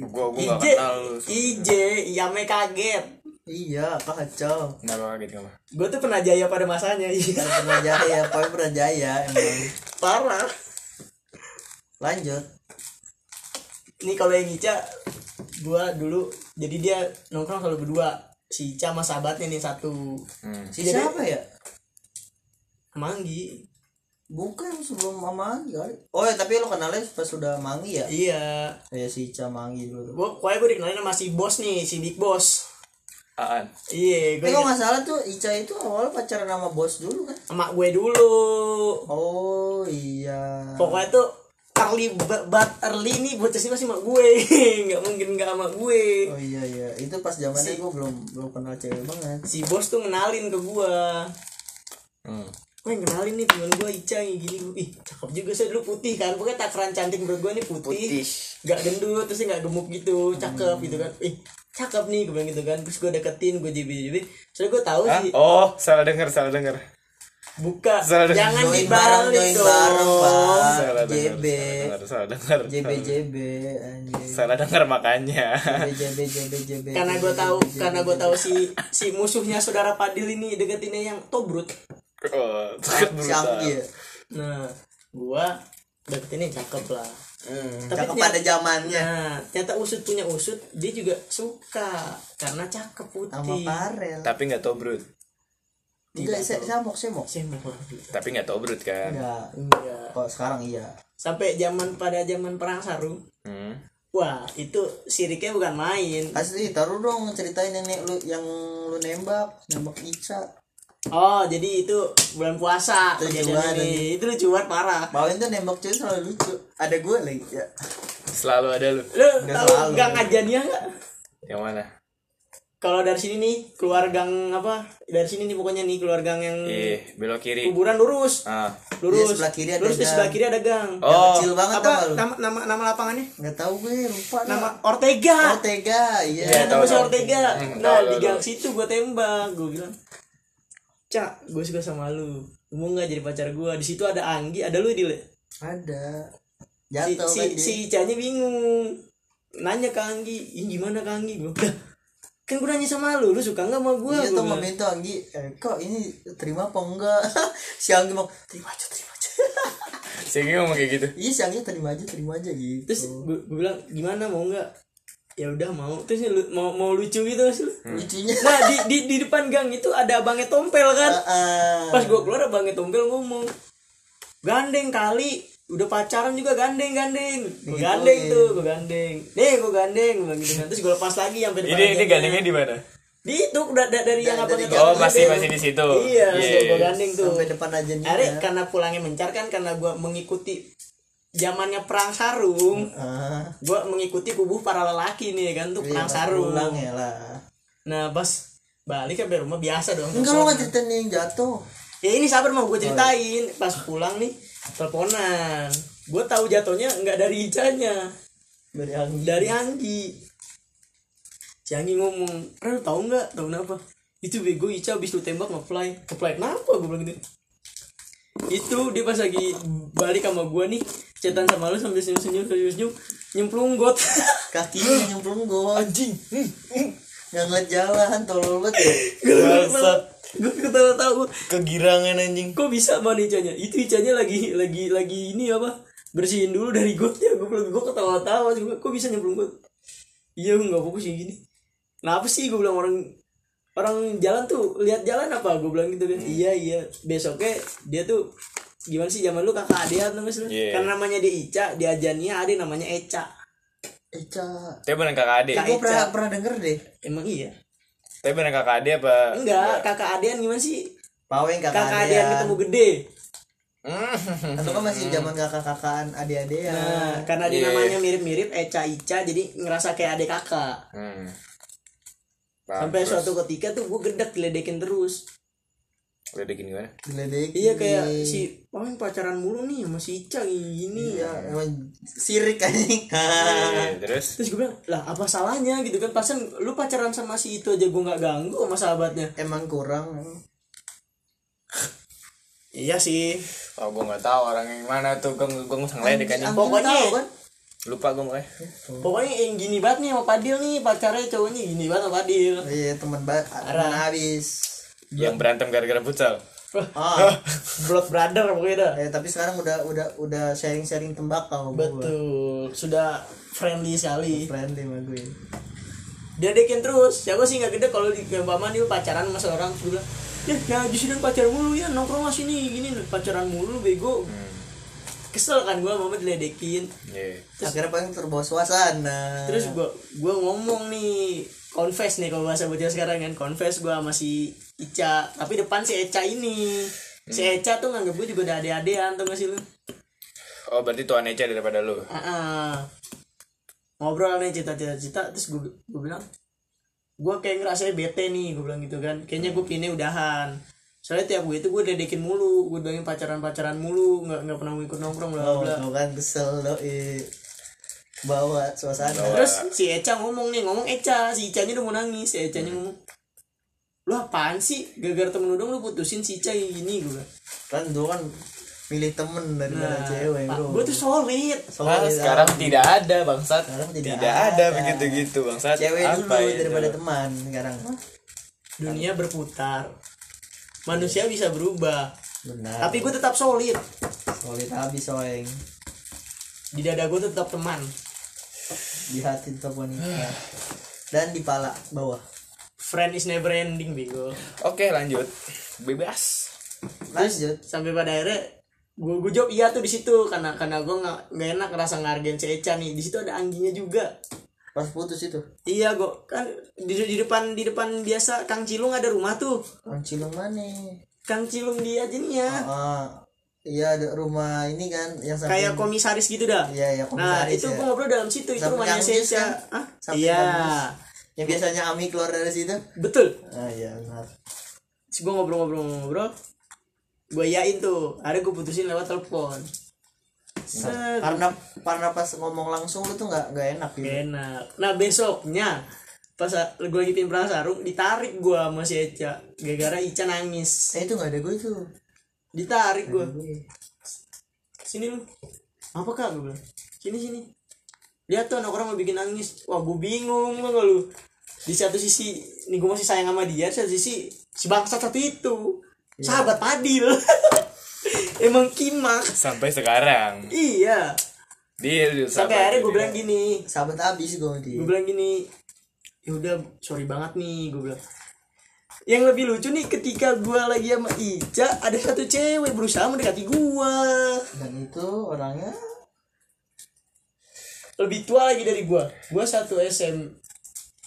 gua gua gak Ije kenal lu. Ije Yame kaget iya kacau. Kenapa kaget kamu gue tuh pernah jaya pada masanya iya. Pernah jaya pokoknya pernah jaya emang. Parah. Lanjut. Nih kalau yang Ica gua dulu jadi dia nongkrong selalu berdua. Si Ica sama sahabatnya nih satu. Hmm. si Jadi- siapa ya? Manggi bukan sebelum Mama Manggi kali. Oh ya tapi lu kenalnya pas sudah Manggi ya? Iya. Ya si Ica Manggi dulu gua pokoknya gue dikenalin sama si bos nih si big boss Aan iya gue tapi kalau nggak salah tuh Ica itu awalnya pacaran sama bos dulu kan? Sama gue dulu. Oh iya. Pokoknya tuh early but early nih bocah sih masih sama gue. Nggak mungkin nggak sama gue. Oh iya iya. Itu pas zamannya gue belum belum kenal cewek banget. Si bos tuh ngenalin ke gue hmm. gue yang kenalin nih temen gue Ica yang gini. Gue ih cakep juga saya dulu putih kan? Pokoknya takaran cantik menurut gue nih putih, Putih. nggak gendut terus nggak gemuk gitu. Cakep gitu kan. Ih cakep nih gue bilang gitu kan terus gue deketin gue jibi jibi soalnya gue tahu Hah? sih oh salah denger salah denger buka Salah dengar. jangan join bareng join dong bareng pak salah denger JB salah denger salah denger JB JB anjing salah denger makanya JB JB JB JB karena gue tahu karena gue tahu si si musuhnya saudara Padil ini deketinnya yang tobrut oh, ya nah gue deketinnya cakep lah hmm, Tapi cakep ternyata- pada zamannya Nah, ternyata usut punya usut, dia juga suka karena cakep putih. sama Farel tapi nggak tobrut enggak saya samok semok Saya mau lagi. tapi nggak tobrut kan enggak Enggak. kok sekarang iya Sampai zaman pada zaman perang sarung, hmm. wah itu siriknya bukan main. asli taruh dong ceritain yang ne- lu yang lu nembak nembak Ica Oh, jadi itu bulan puasa lucu banget, ini. Itu lucu banget parah. Bawin tuh nembak cewek selalu lucu ada gue lagi ya selalu ada lu Lu Nggak tahu selalu. gang ngajannya nggak? yang mana Kalau dari sini nih keluar gang apa? Dari sini nih pokoknya nih keluar gang yang ih belok kiri kuburan lurus. ah Lurus. Iya, sebelah kiri ada lurus di gang. sebelah kiri ada gang. oh kecil banget tau apa lu nama nama nama lapangannya? nggak tahu gue lupa dah. Nama Ortega. Ortega iya Iya, Ya, tahu, tembus tahu. Ortega. Hmm, Nah, tahu, di tahu, gang tahu. situ gue tembak. Gue bilang, Cak, gue suka sama lu. Lu Mau nggak jadi pacar gue? Di situ ada Anggi, ada lu di ada si jatuh si, kan si Icanya bingung. Nanya ke Anggi, "Ih, gimana ke Anggi? Gue bilang, kan gue nanya sama lu, lu suka nggak sama gue? iya tuh minta Anggi eh, kok ini terima apa enggak si Anggi mau terima aja terima aja sehingga ngomong kayak gitu iya si Anggi terima aja terima aja gitu Terus gue, gue bilang, gimana mau nggak? Ya udah mau. Terus lu, mau mau lucu gitu mas lu. Lucunya. Nah di, di di depan gang itu ada abangnya tompel kan? Ah, pas gue keluar abangnya tompel ngomong gandeng kali. Udah pacaran juga gandeng gandeng. Gue gandeng tuh gue gandeng. Nih gue gandeng bilang gitu kan. Terus gue lepas lagi sampai depan Ini ini gandengnya di mana? di itu udah da- dari yang abangnya dari- Oh, masih gandeng. masih di situ. iya Iya, gue iya. gandeng tuh. Sampai depan aja nih karena pulangnya mencar kan karena gue mengikuti zamannya perang sarung ah gue mengikuti kubuh para lelaki nih kan tuh iya, perang sarung. pulang ya lah. Nah pas balik sampai rumah biasa dong enggak lo nggak ceritain yang jatuh. Ya ini sabar mau gue ceritain. Pas pulang nih teleponan. Gue tahu jatuhnya nggak dari Icanya dari angin dari Anggi. Si Anggi ngomong Ren tahu nggak? Tahu kenapa? Itu bego Ica abis lu tembak nge-fly. Nge-fly kenapa? Gue bilang gitu itu dia pas lagi balik sama gue nih cetan sama lu sambil senyum senyum senyum senyum nyemplung got. Kakinya nyemplung gue Anjing. Hmm. nggak ngeliat jalan tolol banget ya. Gue ketawa tahu Kegirangan anjing. kok bisa mana Icanya? Itu Icanya lagi lagi lagi ini apa? Bersihin dulu dari gotnya. Gue bilang gue ketawa tawa kok bisa nyemplung got? Iya gue nggak fokus kayak gini. Kenapa sih? Gue bilang orang orang jalan tuh lihat jalan apa? Gue bilang gitu kan. Iya iya. Besoknya dia tuh gimana sih zaman lu kakak adean namanya sih? Iya. karena namanya dia Ica dia ajannya ade namanya Eca. Eca. Tapi bener kakak. Kak gue pernah pernah denger deh. Emang iya? Tapi bener kakak adik apa? enggak kakak adean gimana sih? Paweng kakak, kakak adean adean. ketemu gede. Hmm. atau kan masih zaman kakak kakaan adik adean. Nah, karena dia Iya. namanya mirip-mirip Eca Ica jadi ngerasa kayak adik kakak. Hmm. Sampai Bagus. suatu ketika tuh gue gedek diledekin terus. Ledekin gimana? diledekin Iya kayak si oh yang pacaran mulu nih sama si Ica gini. iya emang sirik anjing Iya, terus Terus gue bilang, lah apa salahnya gitu kan Pasan lu pacaran sama si itu aja gue gak ganggu sama sahabatnya emang kurang Iya sih oh gue nggak tahu orang yang mana tuh gue gue nggak ngeledek. Anjing Pokoknya- tahu kan Lupa gue makanya. Pokoknya yang gini banget nih sama Padil nih Pacarnya cowoknya gini banget sama Padil iya teman banget teman habis. Yang berantem gara-gara futsal. ah. Blood brother pokoknya dah. Eh, tapi sekarang udah udah udah sharing sharing tembakau gua. Betul. Sudah friendly sekali. Friendly sama gue dia dekin terus. Siapa sih nggak gede kalau di Bama nih lu pacaran sama seorang bilang ya nah justru pacaran mulu ya nongkrong mas ini gini pacaran mulu bego kesel kan gua mama diledekin. Iya. akhirnya paling terbawa suasana. terus gua gua ngomong nih confess nih kalau bahasa bocah sekarang kan confess gua sama si Ica. Tapi depan si Eca ini. Si Eca tuh nganggap gue juga udah ade-adean tuh gak sih lu? Oh berarti tuan Eca daripada lu. Ah, ah. ngobrol nih cita-cita terus gue gue bilang gue kayak ngerasa bete nih gue bilang gitu kan. Kayaknya gue pilih udahan soalnya tiap gue itu gue dedekin mulu gue bilangin pacaran pacaran mulu nggak nggak pernah ikut nongkrong bla oh, bla kan kesel doi bawa suasana Bawa. terus si Eca ngomong nih ngomong Eca si Icanya udah mau nangis si Ecanya ngomong lu apaan sih gara-gara temen lu dong lu putusin si Ica kayak gini gue kan dulu kan milih temen daripada cewek bro gue tuh solid Nah, Solid, sekarang ah. tidak ada bangsat. Sekarang tidak, tidak ada, ada. begitu gitu bangsat. cewek dulu Apa itu? daripada teman sekarang dunia berputar manusia bisa berubah. Benar. Tapi gue tetap solid. Solid habis soeng. Di dada gue tetap teman. Di hati tetap wanita. Dan di pala bawah. Friend is never ending bego. Oke lanjut. Bebas. lanjut. Sampai pada akhirnya gue gue jawab iya tuh di situ. Karena karena gue nggak nggak enak ngerasa ngargain si Eca nih. Di situ ada angginya juga pas putus itu? Iya gue kan di, di depan di depan biasa Kang Cilung ada rumah tuh. Orang cilung mana? Kang Cilung dia aja ah iya ada rumah ini kan yang samping. Kayak komisaris gitu dah? Iya, iya, nah komisaris itu ya. ngobrol dalam situ itu Samping rumahnya Kang Eca kan? Samping iya. Kang yang biasanya Ami keluar dari situ? Betul. Ah iya benar. Gue ngobrol-ngobrol-ngobrol. Gue yain tuh ada gue putusin lewat telepon Set, karena karena pas ngomong langsung lu tuh nggak nggak enak gitu. Gak enak. Nah besoknya pas gue lagi tim perang sarung ditarik gue sama si Eca gara-gara Ica nangis. Eh itu nggak ada gue itu. Ditarik gue sini lu. Apa kak? Gue bilang. Sini sini. Lihat tuh anak orang mau bikin nangis. Wah gue bingung gak lu? Di satu sisi nih gue masih sayang sama dia di satu sisi si bangsa satu itu. Sahabat Padil emang kimak. Sampai sekarang. iya. Dia sampai akhirnya gue bilang gini sahabat abis gue dia. Gue bilang gini ya udah sorry banget nih gue bilang. Yang lebih lucu nih ketika gue lagi sama Ica ada satu cewek berusaha mendekati gue dan itu orangnya? Lebih tua lagi dari gue gue satu SM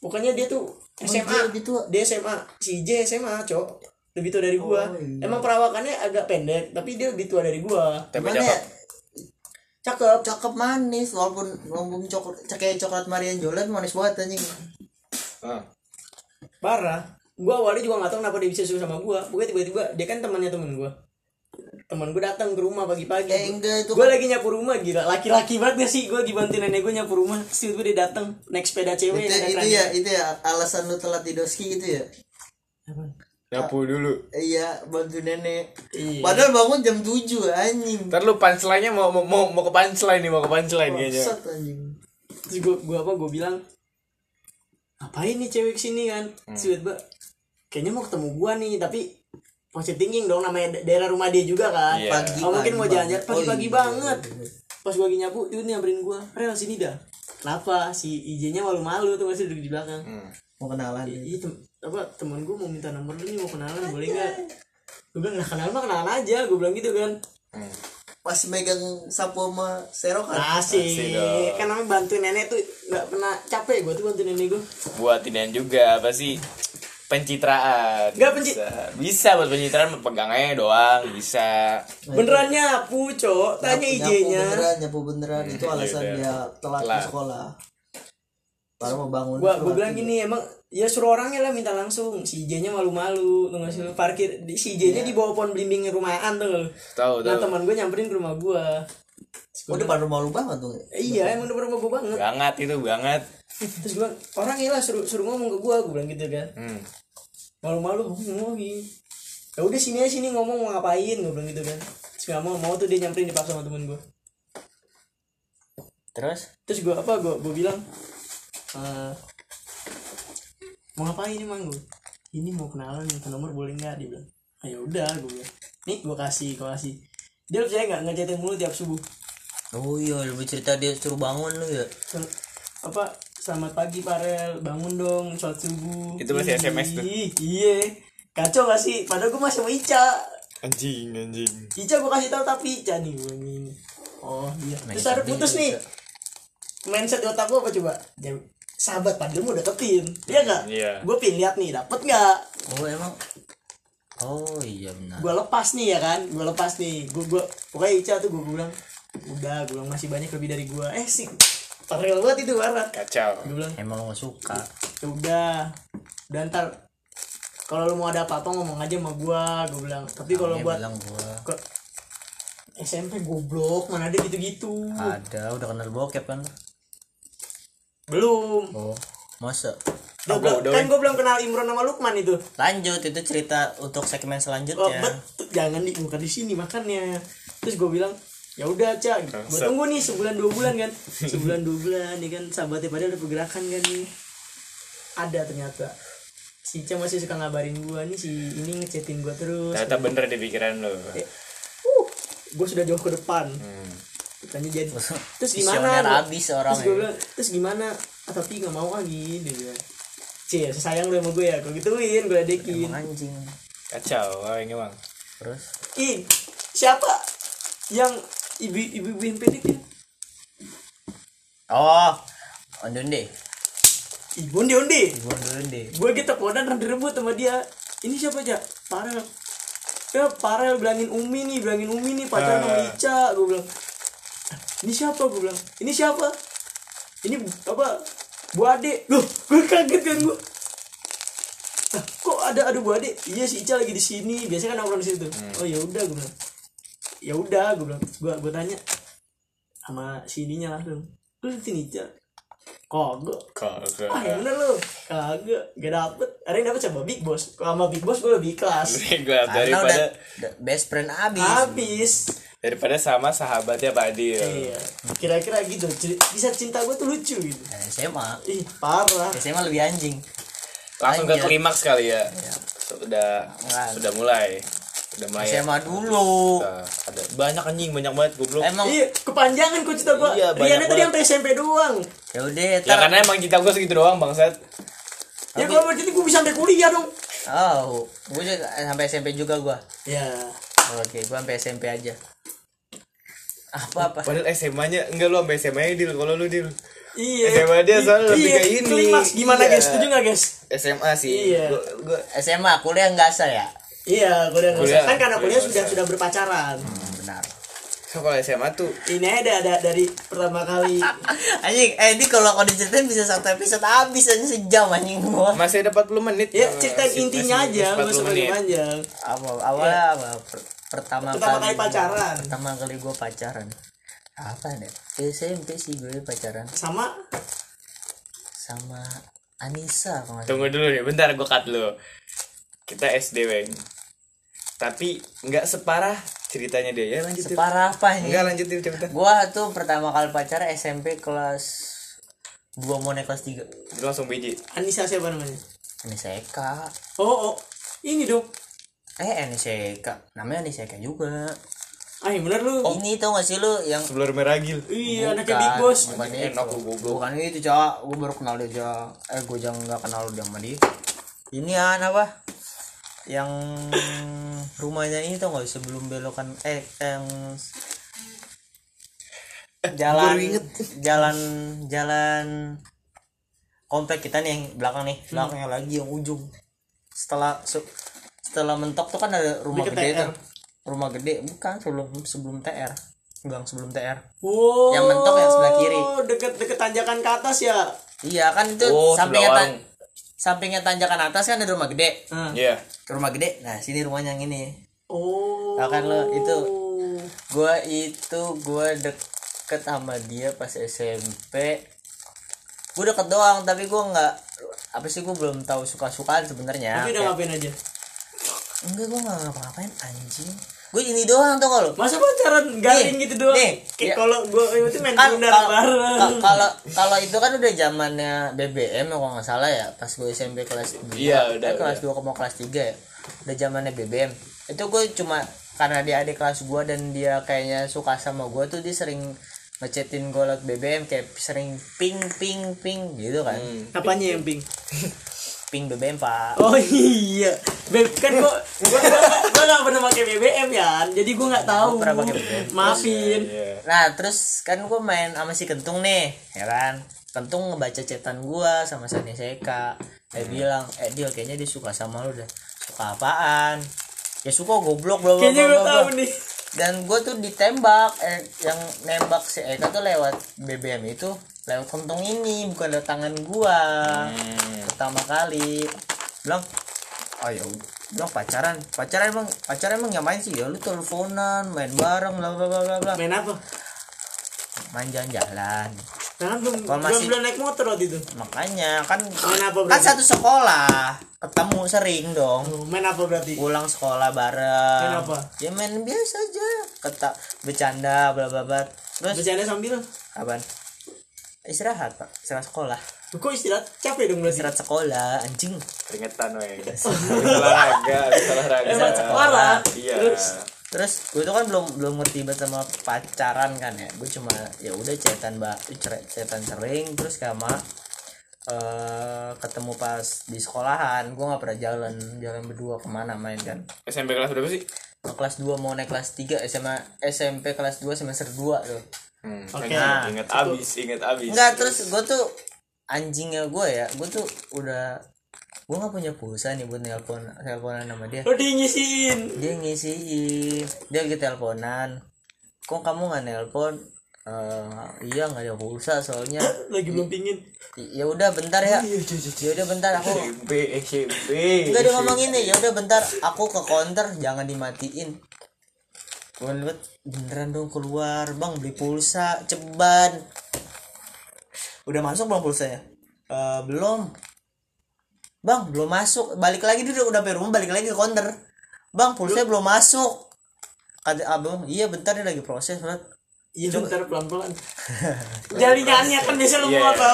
pokoknya dia tuh SMA dia lebih tua? dia SMA si J SMA cok lebih tua dari Oh, iya. emang perawakannya agak pendek tapi dia lebih tua dari gue tapi Gimana cakep. ya? cakep. Cakep manis walaupun walaupun coklat kayak coklat Marian Jolan manis banget anjing. Ah. parah. Gue awalnya juga gak tahu kenapa dia bisa suka sama gue pokoknya tiba-tiba dia kan temannya temen gue teman gue datang ke rumah pagi-pagi. Eh, enggak, itu gue kan- lagi nyapu rumah gila. Laki-laki banget gak sih? Gue lagi bantuin nenek gue nyapu rumah. Terus gue dia datang naik sepeda cewek itu ada itu ya itu ya alasan lu telat di doski gitu ya? Apaan? Nyapu dulu. Iya bantu nenek. Iya. padahal bangun jam 7 anjing. Ntar lu punchline-nya mau mau mau, mau ke punchline nih mau ke punchline kayaknya. Bangsat anjing. Terus gue gue apa gue bilang ngapain nih cewek ke sini kan? Terus tiba-tiba, kayaknya mau ketemu gue nih tapi positive thinking dong namanya da- daerah rumah dia juga kan. Iya. Pagi, oh, mungkin mau jalan-jalan Oh, pagi-pagi iya. banget. pas gue lagi nyapu dia nyamperin gue rel sini dah. Kenapa? Si IJ-nya malu-malu tuh masih duduk di belakang. Hmm. mau kenalan. Iya apa teman gue mau minta nomor lu nih mau kenalan boleh nggak? Gue bilang nah kenal mah kenalan aja gue bilang gitu kan. Hmm. masih megang sapu sama serokan asik Asik kan namanya bantuin nenek tuh nggak pernah capek gue tuh bantuin nenek gue buat inian juga apa sih? Pencitraan. Nggak penci- bisa. Bisa buat pencitraan pegang aja doang bisa. Beneran nyapu cok. Tanya Nyapu- IJ-nya nyapu beneran nyapu beneran. Itu alasan Iya, dia telat di sekolah. Baru mau bangun gua gua bilang gini emang ya suruh orangnya lah minta langsung. Si IJ-nya malu-malu tuh nggak sih? Parkir. Di si IJ-nya di bawah pohon belimbing rumahan tuh. Tahu nah tahu. teman gue nyamperin ke rumah gue oh depan rumah lu banget tuh iya emang depan rumah gue banget. Banget itu banget. Terus gue bilang orangnya lah suruh suruh ngomong ke gue gue bilang gitu kan. Hmm. malu-malu oh, ngomongin ya udah sini aja sini ngomong mau ngapain? Gue bilang gitu kan. Terus nggak mau mau tuh dia nyamperin dipaksa sama temen gue terus? Terus gue apa? Gue gue bilang eh, mau ngapain emang gue ini mau kenalan minta nomor boleh nggak? Dia bilang ayo udah gue bilang. Nih gue kasih gue kasih. Dia percaya nggak? Ngechatin mulu tiap subuh. Oh iya lebih cerita dia suruh bangun lu ya. Sel- apa selamat pagi Parel. Bangun dong sholat subuh. Itu masih Ih, SMS tuh. iya. Kacau gak sih? Padahal gue masih sama Ica. Anjing anjing. Ica gue kasih tahu tapi Ica nih gue ini oh iya. Terus ada putus nih. Mindset di otak gue apa coba? Ya, sahabat padahal mau deketin iya gak Iya. gue pin lihat nih dapet nggak? Oh emang? Oh iya benar. Gue lepas nih ya kan? Gue lepas nih. Gue gue pokoknya Ica tuh gue bilang udah gue bilang masih banyak lebih dari gue eh sih parel banget itu parah kacau. Gue bilang emang lu gak suka. Ya udah dan ntar kalau lu mau ada apa-apa ngomong aja sama gua gua bilang. Tapi kalau buat bilang gua. ke SMP goblok mana ada gitu-gitu. Ada udah kenal bokep kan? Belum. Oh. Masa? Gua Oh, belum- udah, kan gua belum kenal Imron sama Lukman itu. Lanjut itu cerita untuk segmen oh, selanjutnya betul jangan di bukan di sini makannya. Terus gua bilang ya udah cak gua Bangsat. tunggu nih sebulan dua bulan kan. Sebulan dua bulan ya kan? Sahabatnya pada ada pergerakan kan nih. Ada ternyata. Si Ica masih suka ngabarin gua nih si ini ngechatin gua terus. Ternyata bener di pikiran lo Eh, uh, gue sudah jauh ke depan. Hmm. Tanya jadi terus gimana? abis terus orang gue ya. bilang terus gimana? Ah, tapi nggak mau lagi dia. Bilang cie sayang lu sama gue ya. Gue gituin gue ledekin Emang anjing. Kacau oh, ini bang terus? Ih siapa yang ibu ibu ibu yang pendek ya oh ondonde ibu onde onde. Ibu ondonde gue gitu teleponan dan direbut sama dia. Ini siapa aja Parel. Ya Parel bilangin Umi nih bilangin Umi nih pacaran sama Ah. Ica. Gue bilang "Ah, ini siapa? Gue bilang ini siapa? Ini apa? Bu Ade. Loh gue kaget kan gue ah, kok ada ada Bu Ade? Iya si Ica lagi di sini. Biasanya kan nongkrong di situ. Oh ya udah gue bilang. Ya udah gue bilang. Gue gue tanya sama si ininya langsung. Lu sini Ica? Kagak. Kagak. Ah yang bener lu. Kagak Gak dapet. Ada yang dapet sama Big Boss? Kalau sama Big Boss gue lebih kelas. Gue karena daripada udah, best friend abis. Habis daripada sama sahabatnya Pak Adil. Iya. Kira-kira gitu. Kisah cinta gue tuh lucu gitu. Eh, SMA Ih parah. SMA lebih anjing. Langsung ke Lanjut. klimaks kali ya. Sudah Enggak. sudah mulai. Udah mulai SMA dulu. Nah, ada banyak anjing banyak banget goblok. Emang Iya, kepanjangan kok cerita gua. Iya, banyak Riana tadi sampai SMP doang. ya udah ya karena emang kita gue segitu doang bangsat. Ya kalau berarti gua bisa sampai kuliah dong. oh gue juga sampai SMP juga gue Ya. oke gue sampai SMP aja apa apa padahal SMA nya enggak lu sampai SMA nya deal kalau lu deal Iya. SMA dia soalnya lebih Iya, ke ini. Klimaks gimana Iya. guys? Setuju nggak guys? SMA sih Iya. Gua, gua SMA kuliah nggak sah ya Iya, kuliah nggak usah. Kan karena kuliah Kuliah sudah sudah berpacaran. hmm, benar so kalau SMA tuh Ini ada ada dari pertama kali. anjing eh ini kalau kau diceritain bisa satu episode habis aja sejam anjing gua masih ada 40 menit Ya, ceritain masih- intinya masih aja, nggak 40 usah menit. panjang. apa awalnya apa Per- pertama, Pertama kali gua- pacaran. pertama kali gue pacaran. Apa deh SMP sih gue pacaran. Sama? Sama Anissa kalau nggak tunggu dulu nih bentar gue cut lu kita SD weng tapi nggak separah ceritanya dia. Ya lanjutin. Separah apa ini? Enggak lanjutin cerita. Gua tuh pertama kali pacaran SMP kelas gua mau naik kelas 3 Lu langsung biji. Anissa siapa namanya? Anissa Eka. Oh, oh. ini dong. Eh Eka namanya Eka juga. Ah, yang bener lu. ini tau gak sih lu yang sebelum meragil Iya, anaknya Big Boss. bukan itu. Enak goblok. bukan itu cowok gue baru kenal dia cowok eh gue jangan nggak kenal dia sama dia. Ini an apa? Yang rumahnya ini tau gak sebelum belokan eh yang jalan baru inget. jalan jalan komplek kita nih yang belakang nih. Belakangnya lagi yang ujung. Setelah se- setelah mentok tuh kan ada rumah Deket gede TR. tuh rumah gede bukan sebelum sebelum TR gang sebelum TR Wow. Yang mentok yang sebelah kiri. Deket deket tanjakan ke atas ya. Iya kan itu Oh, sampingnya tan- sampingnya tanjakan atas kan ada rumah gede. Ah. Iya Rumah gede. Nah, sini rumahnya yang ini. Oh. Nah, kan lo itu gua itu gua deket sama dia pas SMP. Gua deket doang tapi gua nggak apa sih gua belum tahu suka-sukaan sebenarnya. Tapi udah ngapain aja? Enggak gua nggak ngapa-ngapain anjing. Gue ini doang tuh kalau Masa pacaran garing Nih, gitu doang? nih, Kayak ya. kalau gue itu main kan bundar kalau bareng. ka- kalau kalau itu kan udah zamannya BBM ya kalau nggak salah ya pas gue SMP kelas 2 Iya, udah, eh, kelas 2 mau kelas 3 ya udah zamannya BBM itu gue cuma karena dia adik kelas gue dan dia kayaknya suka sama gue tuh dia sering ngechatin gue lewat BBM kayak sering ping ping ping gitu kan Hmm. Apanya yang pink? ping BBM pak Oh iya, Beb, kan gua gua, gua, gua gak pernah pakai BBM ya, jadi gua nggak tahu. Gua pernah pakai BBM. Maafin. Iya Nah terus kan gue main sama si Kentung nih, ya kan? Kentung ngebaca chatan gue sama Sani Seka. Dia bilang, eh dia kayaknya dia suka sama lu dah. Suka apaan? Ya suka goblok bla bla Kayaknya bla, gua bla. nih. Dan gue tuh ditembak, eh yang nembak si Eka tuh lewat BBM itu lewat kentung ini bukan lewat tangan gua Hmm. pertama kali bilang udah bilang pacaran pacaran emang pacaran emang ngapain sih ya lu teleponan main bareng bla bla bla bla Main apa? main jalan-jalan belum Kalau belum masih- belum naik motor waktu itu. makanya kan Main apa kan berarti? satu sekolah ketemu sering dong Oh, main apa berarti? pulang sekolah bareng Main apa? ya main biasa aja kata bercanda bla bla bla terus Bercanda sambil. apaan istirahat pak. Istirahat sekolah. Kok istirahat? Capek dong berarti. istirahat sekolah anjing. Keringetan weng Olahraga olahraga. Emang parah. Iya. Terus? terus gue tuh kan belum belum ngerti banget sama pacaran kan ya. Gue cuma ya udah cetan mbak cetan sering. Terus sama eh ketemu pas di sekolahan. Gue nggak pernah jalan jalan berdua ke mana main kan. SMP kelas berapa sih? Kelas 2 mau naik kelas 3 SMA SMP kelas 2 semester 2 tuh Hmm, Oke. ingat, ingat abis, ingat abis. enggak terus gue tuh anjingnya gue ya gue tuh udah gue nggak punya pulsa nih buat nelpon teleponan sama dia Lo di ngisiin. dia ngisiin dia lagi teleponan kok kamu nggak nelpon Eh, iya nggak ada pulsa soalnya Lagi belum pingin. ya udah bentar ya ya udah bentar aku SMP, SMP. Enggak dia ngomong ini ya udah bentar aku ke counter jangan dimatiin gue liat beneran dong keluar bang beli pulsa ceban udah masuk belum pulsanya "Eh, belum bang belum masuk balik lagi dia udah sampai rumah balik lagi ke counter bang pulsanya belum masuk kata abang iya bentar dia lagi proses Bang." Iya bentar pelan-pelan. Jaringannya kan biasa lu Iya. mau apa?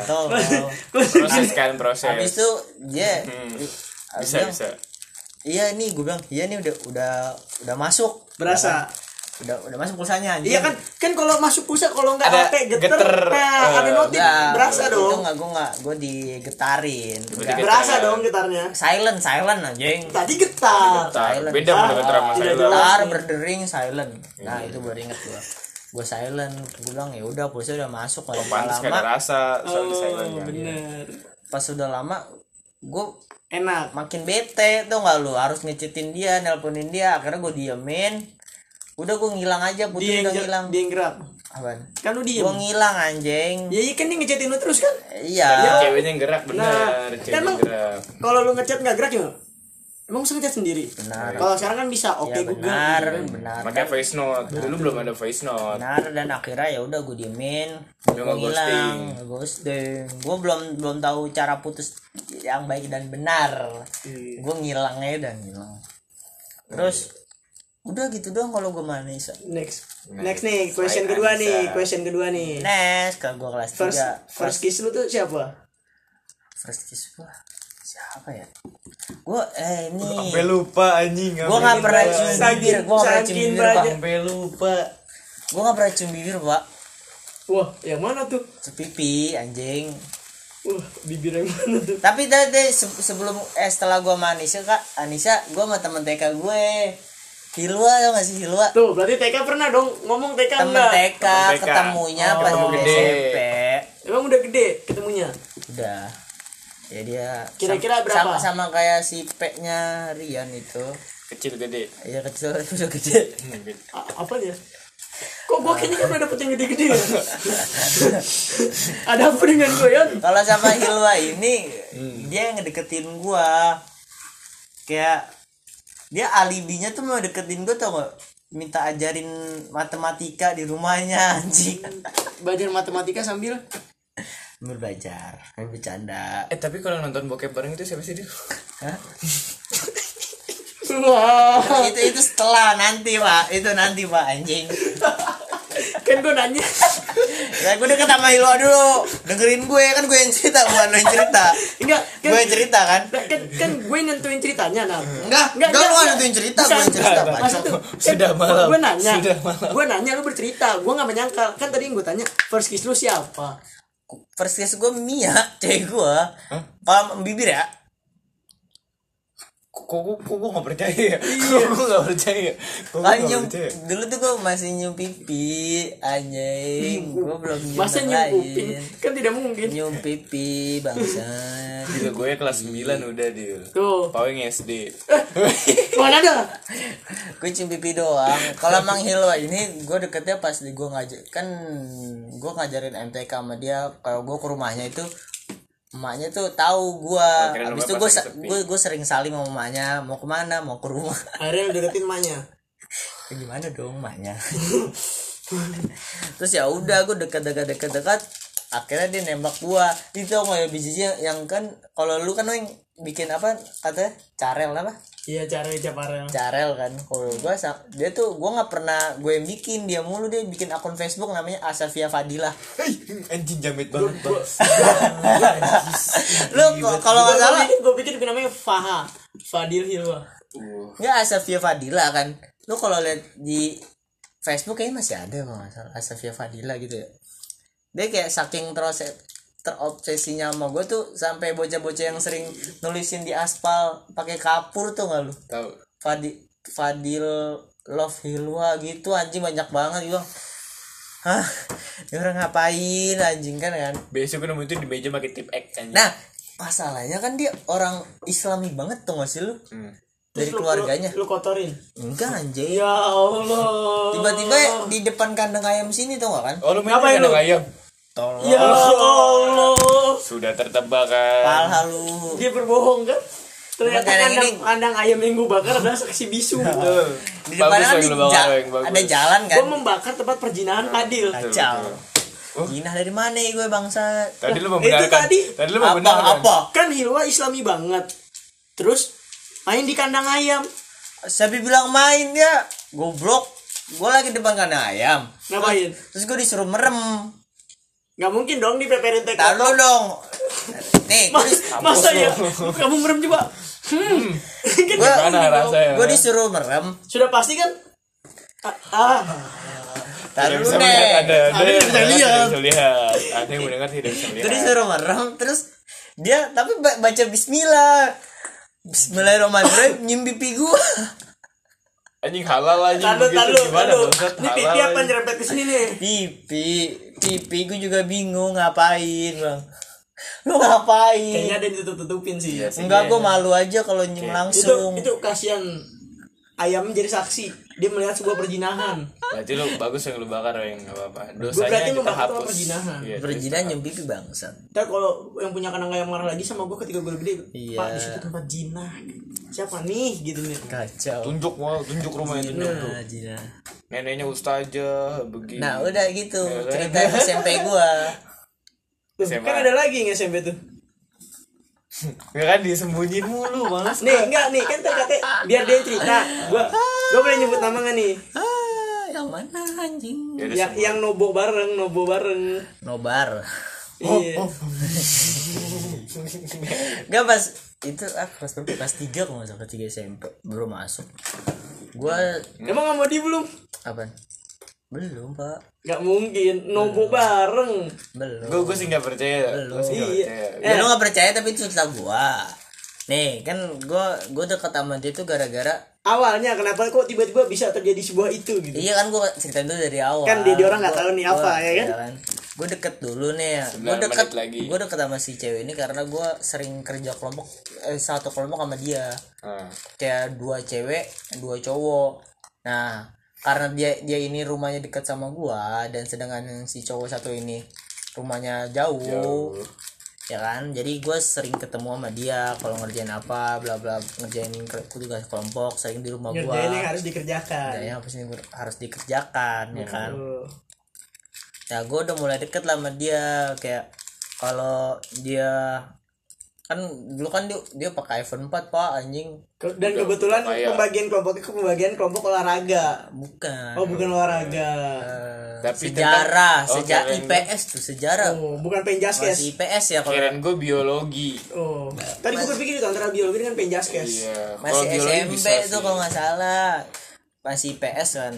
Tahu, tahu. Proses kan, proses. habis itu dia Hmm. di- Bisa, bisa. Iya nih gue bilang iya nih udah udah udah masuk. Berasa? Udah udah masuk pulsanya anjing. Iya kan kan kalau masuk pulsa kalau nggak Ada HP geter, geter, nah, eh, ada notif Enggak, berasa itu dong. enggak gue enggak gue digetarin. Enggak. berasa dong getarnya. Silent silent anjing. Tadi getar. Silent. Beda Ah, bener sama jelas. getar berdering silent. Nah itu baru inget gue gue silent gue bilang ya udah pulsa udah masuk. Kalau lama. rasa soal di silent oh kan bener. Pas sudah lama gue enak makin bete tuh nggak lu? Harus ngecitin dia nelponin dia akhirnya gue diemin. Udah gue ngilang aja yang udah ngilang. dia gerak. Apaan? Kan lu diem. Gue ngilang anjing. Ya iya kan dia ngechatin lu terus kan? Iya. Ceweknya yang gerak bener. Nah, ceweknya kan gerak. kalau lu ngechat nggak gerak ya emang bisa ngechat sendiri? Benar. kalau sekarang kan bisa oke ya Google benar benar. Makanya voice note. Dulu belum ada voice note. Benar dan akhirnya ya udah gue diemin gue ngilang ghosting. gue belum belum tahu cara putus yang baik dan benar. Iya. gue ngilangnya dan ngilang. Terus udah gitu doang kalau gue manis. Next. Next. Nih question kedua nih question kedua nih. Nes kalau gue kelas first tiga. first kiss lu tuh siapa? First kiss gue siapa ya? Gue eh ini sampai lupa anjing. Gue nggak pernah cium bibir. Gue nggak pernah cium bibir pak. sampai lupa. Gue nggak pernah cium bibir pak. Wah yang mana tuh? Pipi anjing. Wah bibir yang mana tuh? Tapi tadi se- sebelum eh setelah gue sama Anissa kak Anissa gue sama temen TK gue. Hilwa tau gak sih Hilwa? Tuh berarti TK pernah dong ngomong TK temen enggak TK Temen TK. ketemunya Oh, pas ketemu gede. SMP emang udah gede ketemunya? Udah ya dia Kira-kira sam- berapa? sama, sama kayak si P nya Rian itu. Kecil gede. Ya kecil udah gede. A- apa dia? Kok gua kayaknya kan dapet yang gede-gede ya? Ada apa dengan gue ya kalau sama Hilwa ini dia yang ngedeketin gua. Kayak dia alibinya tuh mau deketin gua tau gak minta ajarin matematika di rumahnya anjing. Belajar matematika sambil belajar sambil bercanda. Eh tapi kalau nonton bokep bareng itu siapa sih dia Hah? wah. Itu itu setelah nanti pak. Itu nanti pak anjing. Kan gue nanya. Ya gue deket sama Hilwa dulu. Dengerin gue. Kan gue yang cerita bukan lo yang cerita. Enggak kan, gue yang cerita kan? Kan, kan gue yang nentuin ceritanya nah enggak enggak lu nentuin cerita gue yang cerita pak. Maksud tuh, Sudah kan, malam. Gue nanya, Sudah malam. gue nanya lu bercerita, gue nggak menyangkal. Kan tadi yang gue tanya, first kiss lu siapa? First kiss gue Mia cewek gue kalau bibir ya kok kok kok gue gak percaya ya? Kok gue gak percaya? Kok gue gak nyium, percaya? dulu tuh gue masih nyium pipi anjing. Gue belum nyium Masa nyium kuping? lain Kan tidak mungkin. nyium pipi bangsa juga gue ya kelas 9 udah dia Tuh. Paweng SD Mana ada? gue cium pipi doang. Kalau Mang Hilwa ini gue deketnya pas di gue ngajar kan gue ngajarin MTK sama dia. Kalau gue ke rumahnya itu emaknya tuh tahu gue kira habis rumah itu sepi. gue gue sering salim sama emaknya mau ke mana mau ke rumah. Ariel deketin emaknya. Ya gimana dong emaknya? Terus ya udah gue dekat dekat dekat dekat. Akhirnya dia nembak gua. Itu nggak ya bijinya yang kan kalau lu kan yang bikin apa katanya? Carel apa Iya cara ucap Ariel. carel kan kalau gua sa- dia tuh gua nggak pernah gue yang bikin dia mulu dia bikin akun Facebook namanya Asafia Fadila. Hei, anjing jamet banget bang. lu kalau nggak salah Gue pikir, gue pikir bikin namanya Faha. Fadil Hilwa. nggak Asafia Fadila kan. Lu kalau lihat di Facebook kayaknya masih ada kalau nggak salah. Asafia Fadila gitu ya. Dia kayak saking terus terobsesinya sama gue tuh sampai bocah-bocah yang sering nulisin di aspal pakai kapur tuh nggak lu? Tahu Fadi Fadil Love Hilwa gitu anjing banyak banget. Gitu hah? Ini orang ngapain anjing kan kan? Besok gue nemu itu di meja pakai tip X anjing. Nah masalahnya kan dia orang Islami banget tuh gak sih lu? Hmm. dari Terus lu- keluarganya. Lu, lu kotorin. enggak anjing. Ya Allah. tiba-tiba di depan kandang ayam sini tuh gak kan? Oh lu main Ngapain kandang ayam tolong Ya Allah. sudah tertebak kan palha lu Dia berbohong kan? Ternyata kandang, ini- kandang ayam yang gue bakar adalah saksi bisu. Tuh. di depan kan ada jalan kan Gue membakar tempat perjinahan Fadil. kacau Oh. Jinah dari mana ya gue bangsa tadi lu Itu membenarkan tadi. tadi lu apa membenarkan apa Kan Hilwa Islami banget. Terus main di kandang ayam. Sabi bilang main dia goblok gue lagi depan kandang ayam Ngapain? terus gue disuruh merem Gak mungkin dong di peperin teko. taruh dong nih Ma- gua dis- masa ya? Kamu merem coba. Kan Gua- Gimana rasanya? gue disuruh merem sudah pasti kan ah, ah. Taruh bisa deh ada, ada Ada yang yang bisa lihat. tidak bisa lihat, ada yang mendengar tidak bisa lihat. disuruh merem terus dia tapi ba- baca Bismillah Bismillahirrahmanirrahim nyium pipi gue Anjing halal taduh, gimana taduh. bangsat Ini pipi apa nyerempet ke sini nih? pipi pipi gue juga bingung ngapain bang lu ngapain Kayaknya ada yang ditutup-tutupin sih. Iya sih. enggak gue malu aja kalau nyium Itu langsung itu kasihan ayam jadi saksi. Dia melihat sebuah perjinahan. Berarti lu bagus yang lu bakar yang enggak apa-apa. berarti Dosanya kita membakar itu hapus. perjinahan. Iya, Berjinan nyium pipi bangsat Ntar kalau yang punya kanang ayam marah lagi sama gue ketika gue gede, Iya. Pak di situ tempat jinah. Siapa nih gitu nih? kacau tunjuk mau tunjuk rumahnya tunjuk tuh. nah, Jina. Neneknya ustazah begini. nah udah gitu Ya cerita SMP gua SMA. kan ada lagi yang SMP tuh. Enggak kan disembunyiin mulu malas. Nih enggak nih kan terkata biar dia cerita. Gua gua boleh nyebut nama nggak nih? ah yang mana anjing Ya Yang yang nobo bareng, nobo bareng. nobar Iya. Gak pas itu ah kelas berapa kelas tiga kalau nggak salah kelas tiga SMP baru masuk gua Emang nggak mau di belum? apa belum pak Gak mungkin nobo bareng. belum Gue gue sih nggak percaya. Belum. Gue sih nggak Iya. percaya. ya lu nggak percaya tapi itu cerita gua nih kan gua gua deket sama dia tuh gara-gara Awalnya kenapa kok tiba-tiba bisa terjadi sebuah itu gitu? iya kan gua ceritain dulu dari awal Kan dia- dia orang nggak Gua- tahu nih apa, gua- ya kan? gue deket dulu nih ya gue deket lagi. gue deket sama si cewek ini karena gue sering kerja kelompok eh, satu kelompok sama dia Ah. kayak dua cewek dua cowok nah karena dia dia ini rumahnya dekat sama gua dan sedangkan si cowok satu ini rumahnya jauh, Jauh. ya kan jadi gue sering ketemu sama dia kalau ngerjain apa bla bla ngerjain tugas kelompok sering di rumah gua Ngerjain yang harus dikerjakan. Yang harus, di- harus dikerjakan ya kan ya gue udah mulai deket lah sama dia kayak kalau dia kan dulu kan dia dia pakai iPhone 4 pak anjing Dan kebetulan Kayak- pembagian kelompoknya ke pembagian kelompok olahraga. bukan Oh bukan olahraga. Eh, Tapi sejarah tentang- oh, sejarah IPS tuh sejarah Oh bukan masih penjaskes. IPS ya kalau Kirain gue biologi. Oh. Tadi gue berpikir itu antara biologi dengan penjaskes. Iya. masih SMP tuh kalau nggak salah masih IPS kan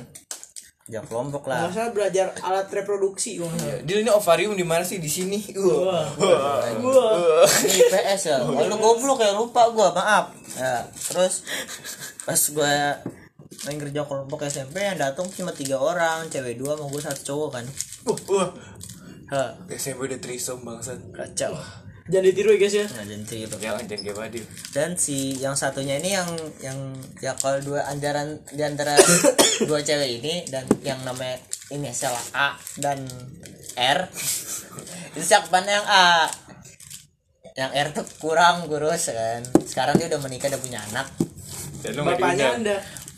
ya kelompok lah Masa belajar alat reproduksi nggak salah. Dia ini ovarium di mana sih di sini? Wah. Wah. Wah. Ini IPS ya oh, lu goblok ya lupa gua maaf ya terus pas gua main kerja kelompok SMP yang datang cuma tiga orang cewek dua sama gua satu cowok kan Wah, wah. ha, SMP udah trisom bangsat. kacau Jangan ditiru ya guys ya. nggak jadi itu Jangan jangan kayak Badil. dan si yang satunya ini yang yang ya kalau dua antaran di antara dua cewek ini dan yang namanya ini salah A dan R. Itu siapa yang A. Yang R tuh kurang kurus kan. Sekarang dia udah menikah udah punya anak. Dan Bapaknya anda.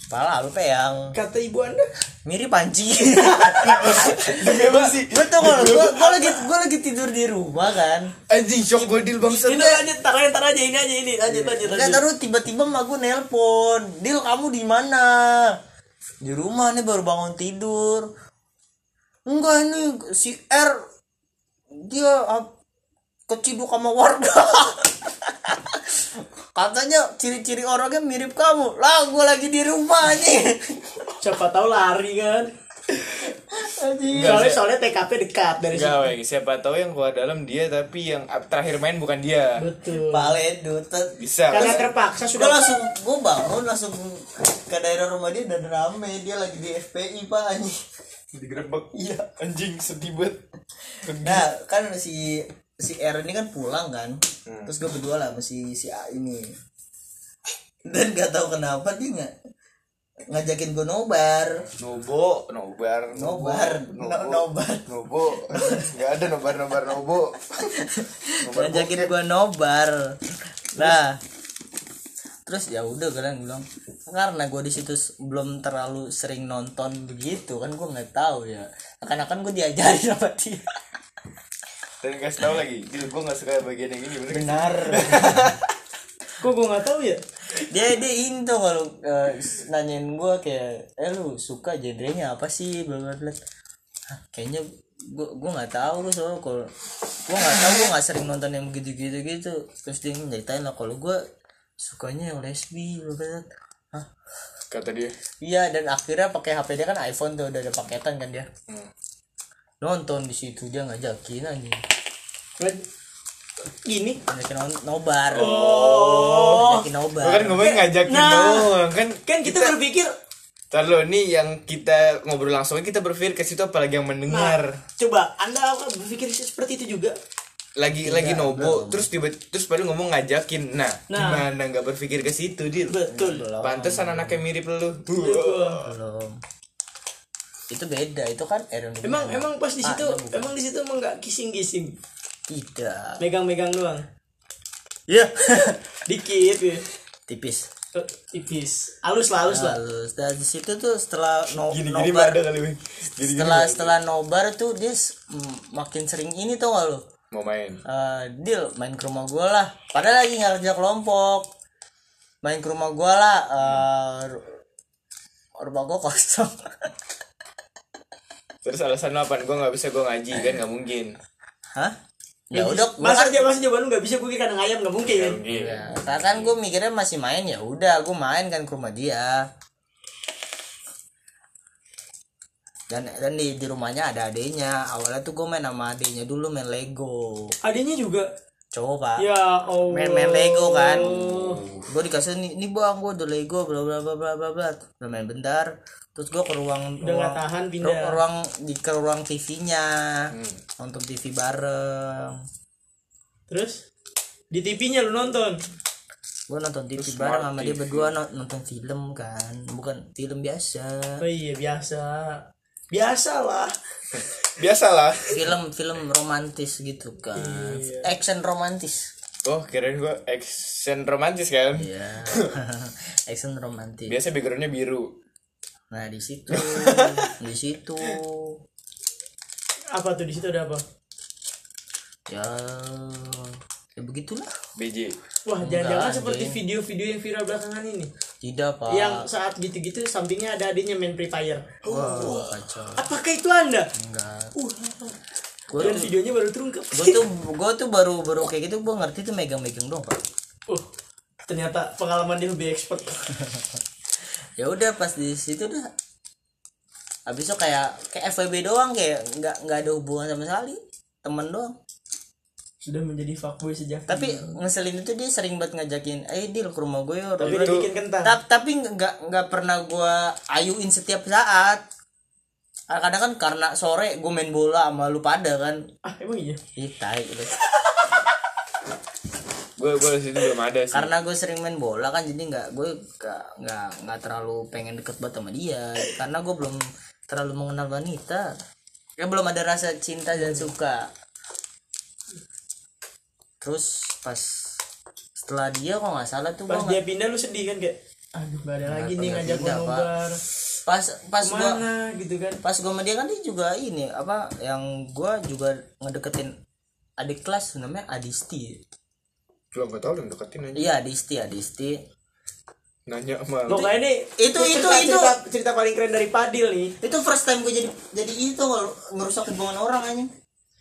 Pala lu yang Kata ibu anda. mirip panci gue tuh kalau gue lagi gue lagi tidur di rumah kan. Anjing shock Badil bangsat. Ini lanjut, tar aja, tar aja ini aja ini. Lanjut, lanjut, Enggak lanjut. terus tiba-tiba mak gue nelpon. Dil kamu di mana? Di rumah nih baru bangun tidur. Enggak ini si R dia ah, keciduk sama warga katanya ciri-ciri orangnya mirip kamu lah gue lagi di rumah nih Siapa tahu lari kan. Soalnya soalnya TKP dekat dari situ. Enggak, weh. siapa tahu yang keluar dalam dia tapi yang terakhir main bukan dia. Betul. Pale dutet Bisa. Karena kan? terpaksa gue sudah langsung gue bangun langsung ke daerah rumah dia dan rame dia lagi di FPI pak anjing digerebek. Iya, anjing sedih banget. Nah, kan si si R ini kan pulang kan. Terus gue berdua lah sama si A ini. Dan gak tahu kenapa dia nggak ngajakin gue nobar. Nobo, nobar, Nobar, nobar. nobo. Enggak ada nobar, nobar, nobo. Nobar ngajakin gue nobar. Nah, terus ya udah kan bilang karena gue di situ belum terlalu sering nonton begitu kan gue nggak tahu ya akan-akan gue diajarin sama dia Dan kasih tahu lagi, Dil, gue gak suka bagian yang ini bener sih? benar kok gue nggak tahu ya. dia dia into kalau eh, nanyain gue kayak eh lu suka genrenya apa sih bla bla bla kayaknya gue gue nggak tahu lu soalnya kalau gue nggak tahu gue nggak sering nonton yang begitu gitu gitu terus dia nyeritain lah kalau gue sukanya yang lesbi bla, bla, bla. Hah? kata dia iya dan akhirnya pakai HP dia kan iPhone tuh udah ada paketan kan dia Hmm. Nonton di situ dia ngajakin anjing. Gini. Ngajakin nobar. Oh. Ngajakin nobar. Kan ngomongin ngajakin Nah. doang kan kan kita, berpikir Ntar lo nih yang kita ngobrol langsung kita berpikir ke situ apalagi yang mendengar. Coba anda berpikir seperti itu juga? Lagi lagi nobo terus tiba terus baru ngomong ngajakin. Nah, Nah. gimana nggak berpikir ke situ dia betul. Pantesan anaknya mirip lu. Belum itu beda itu kan Aaron emang emang pas di situ Ah, emang di situ emang nggak kissing kissing tidak. Megang-megang doang? Iya. Dikit ya. tipis. Eh, tipis. Halus lah halus lah. Halus. dan di situ tuh setelah no, gini gini nobar ada kali gini gini setelah setelah nobar tuh dia mm, makin sering ini tuh gak lo mau main. Eh, deal main ke rumah gue lah. Padahal lagi nggak kerja kelompok. Main ke rumah gue lah eh, ru- rumah gue kosong terus alasan lu apa? Gue nggak bisa gue ngaji kan nggak mungkin. Hah? Ya udah gua masa aja masa jawaban lu nggak bisa gue kandang ayam nggak mungkin. Kan ya, karena kan gue mikirnya masih main ya udah gue main kan ke rumah dia. Dan dan di, di rumahnya ada adenya awalnya tuh gue main sama adenya dulu main Lego. Adanya juga? Cowok pak. Ya oh main main Lego kan. Gue dikasih nih nih bang gue udah Lego bla bla bla bla bla bla. Udah main bentar terus gue ke ruang Udah ruang, tahan, pindah. ru- ruang di ke ruang TV-nya Hmm. nonton TV bareng. Terus? Di TV-nya lu nonton? Gue nonton TV Terus bareng sama dia TV. berdua no- nonton film kan. Bukan film biasa. Oh iya biasa. Biasa lah. Biasalah. Film film romantis gitu kan. Iya. action romantis. Oh kirain gue action romantis kan? Ya action romantis. Biasa backgroundnya biru nah di situ di situ. Apa tuh di situ ada apa? Ya ya begitulah. BJ wah jangan-jangan seperti video-video yang viral belakangan ini. Tidak pak. Yang saat gitu-gitu sampingnya ada adiknya main Free Fire. Wah, kacau. Apakah itu anda? Enggak. Uh gue dan tuh videonya baru terungkap. gue tuh gue tuh baru baru kayak gitu gue ngerti tuh megang-megang dong pak. Uh ternyata pengalaman dia lebih expert ya udah pas di situ dah. Habis itu kayak kayak FWB doang kayak nggak nggak ada hubungan sama sekali. Temen doang. Sudah menjadi fuckboy sejak tapi ngeselin itu dia sering banget ngajakin eh deal ke rumah gue yuk. Tapi dia bikin kentang. Ta- tapi nggak nggak pernah gue ayuin setiap saat. Kadang kan karena sore gue main bola sama lu pada kan. Ah emang iya? Ih, tai gitu. gue gue di situ belum ada sih. Karena gue sering main bola kan jadi nggak gue nggak nggak nggak terlalu pengen deket banget sama dia. Karena gue belum terlalu mengenal wanita. Ya belum ada rasa cinta dan suka. Terus pas setelah dia kok nggak salah tuh pas gue dia pindah lu sedih kan kayak aduh gak ada lagi nih ngajak Pak. nobar. Pas pas gue mana gitu kan? pas gue sama dia kan dia juga ini apa yang gue juga ngedeketin adik kelas namanya Adisti gue nggak tahu yang deketin aja. Iya Adisti Adisti nanya sama lo kayak ini Itu- itu- cerita, itu. cerita, cerita paling keren dari Padil nih. Itu first time gue jadi jadi itu ngerusak hubungan orang anjing.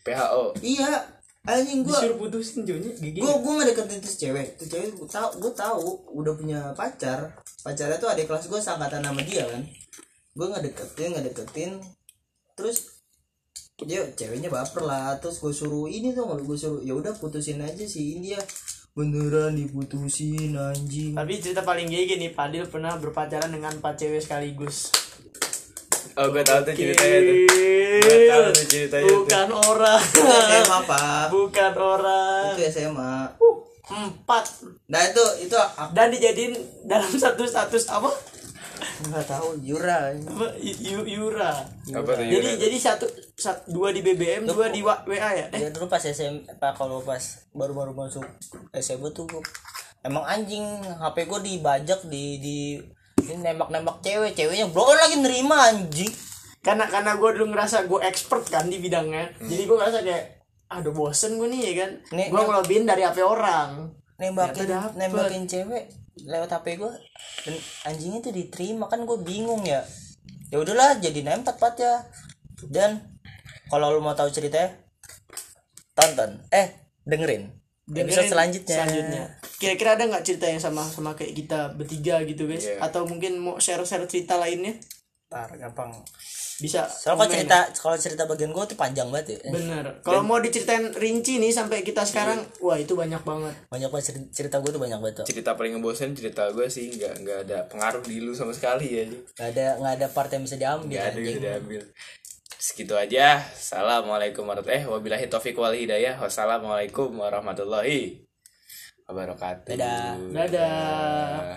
PHO iya. Anjing gue disuruh putusin Jonya gigi. gue gue nggak deketin tuh cewek. Tuh cewek gue tahu gue tahu udah punya pacar. Pacarnya tuh adik kelas gue seangkatan sama dia kan. Gue nggak deketin nggak deketin terus dia ceweknya baper lah. Terus gue suruh ini tuh gue suruh ya udah putusin aja si ini ya beneran diputusin anjing. Tapi cerita paling gigi nih Padil pernah berpacaran dengan empat cewek sekaligus. Oh gue tahu tuh ceritanya tuh. Gua tahu tuh ceritanya tuh. bukan orang. Itu SMA pak. Bukan orang. Itu SMA Uh, empat. Nah itu itu aku dan dijadiin dalam satu status apa nggak tahu Yura. Apa? Y- Yu- Yura. Apa tuh jadi Yura? jadi satu, sat- dua di BBM dua di wa- ya eh Ya? Dulu pas SM pak kalau pas baru-baru masuk SMA tuh gua, emang anjing HP gue dibajak di di ini nembak-nembak cewek ceweknya bro lagi nerima anjing. Karena karena gue dulu ngerasa gue expert kan di bidangnya. Jadi gue ngerasa kayak aduh bosen gue nih ya kan? Nih, gue nih. ngelebihin dari HP orang. Nembakin nembakin cewek lewat HP gue dan anjingnya tuh diterima. Kan gue bingung ya. Ya udahlah jadi nempat pat ya. Dan kalau lu mau tahu ceritanya tonton. Eh dengerin, Dengerin episode selanjutnya. selanjutnya. Kira-kira ada nggak cerita yang sama sama kayak kita bertiga gitu guys? Iya. atau mungkin mau share-share cerita lainnya? Ntar gampang. Bisa Soalnya kalau cerita kalau cerita bagian gue tuh panjang banget ya. bener kalau mau diceritain rinci nih sampai kita sekarang wah itu banyak banget Banyak banget cerita, cerita gue tuh banyak banget. tuh. cerita paling ngebosen cerita gue sih nggak nggak ada pengaruh di lu sama sekali ya Gak ada nggak ada part yang bisa diambil. nggak ada yang bisa diambil segitu aja assalamualaikum warahmatullahi eh wabillahi taufiq wal hidayah wassalamualaikum warahmatullahi wabarakatuh Dadah. dadah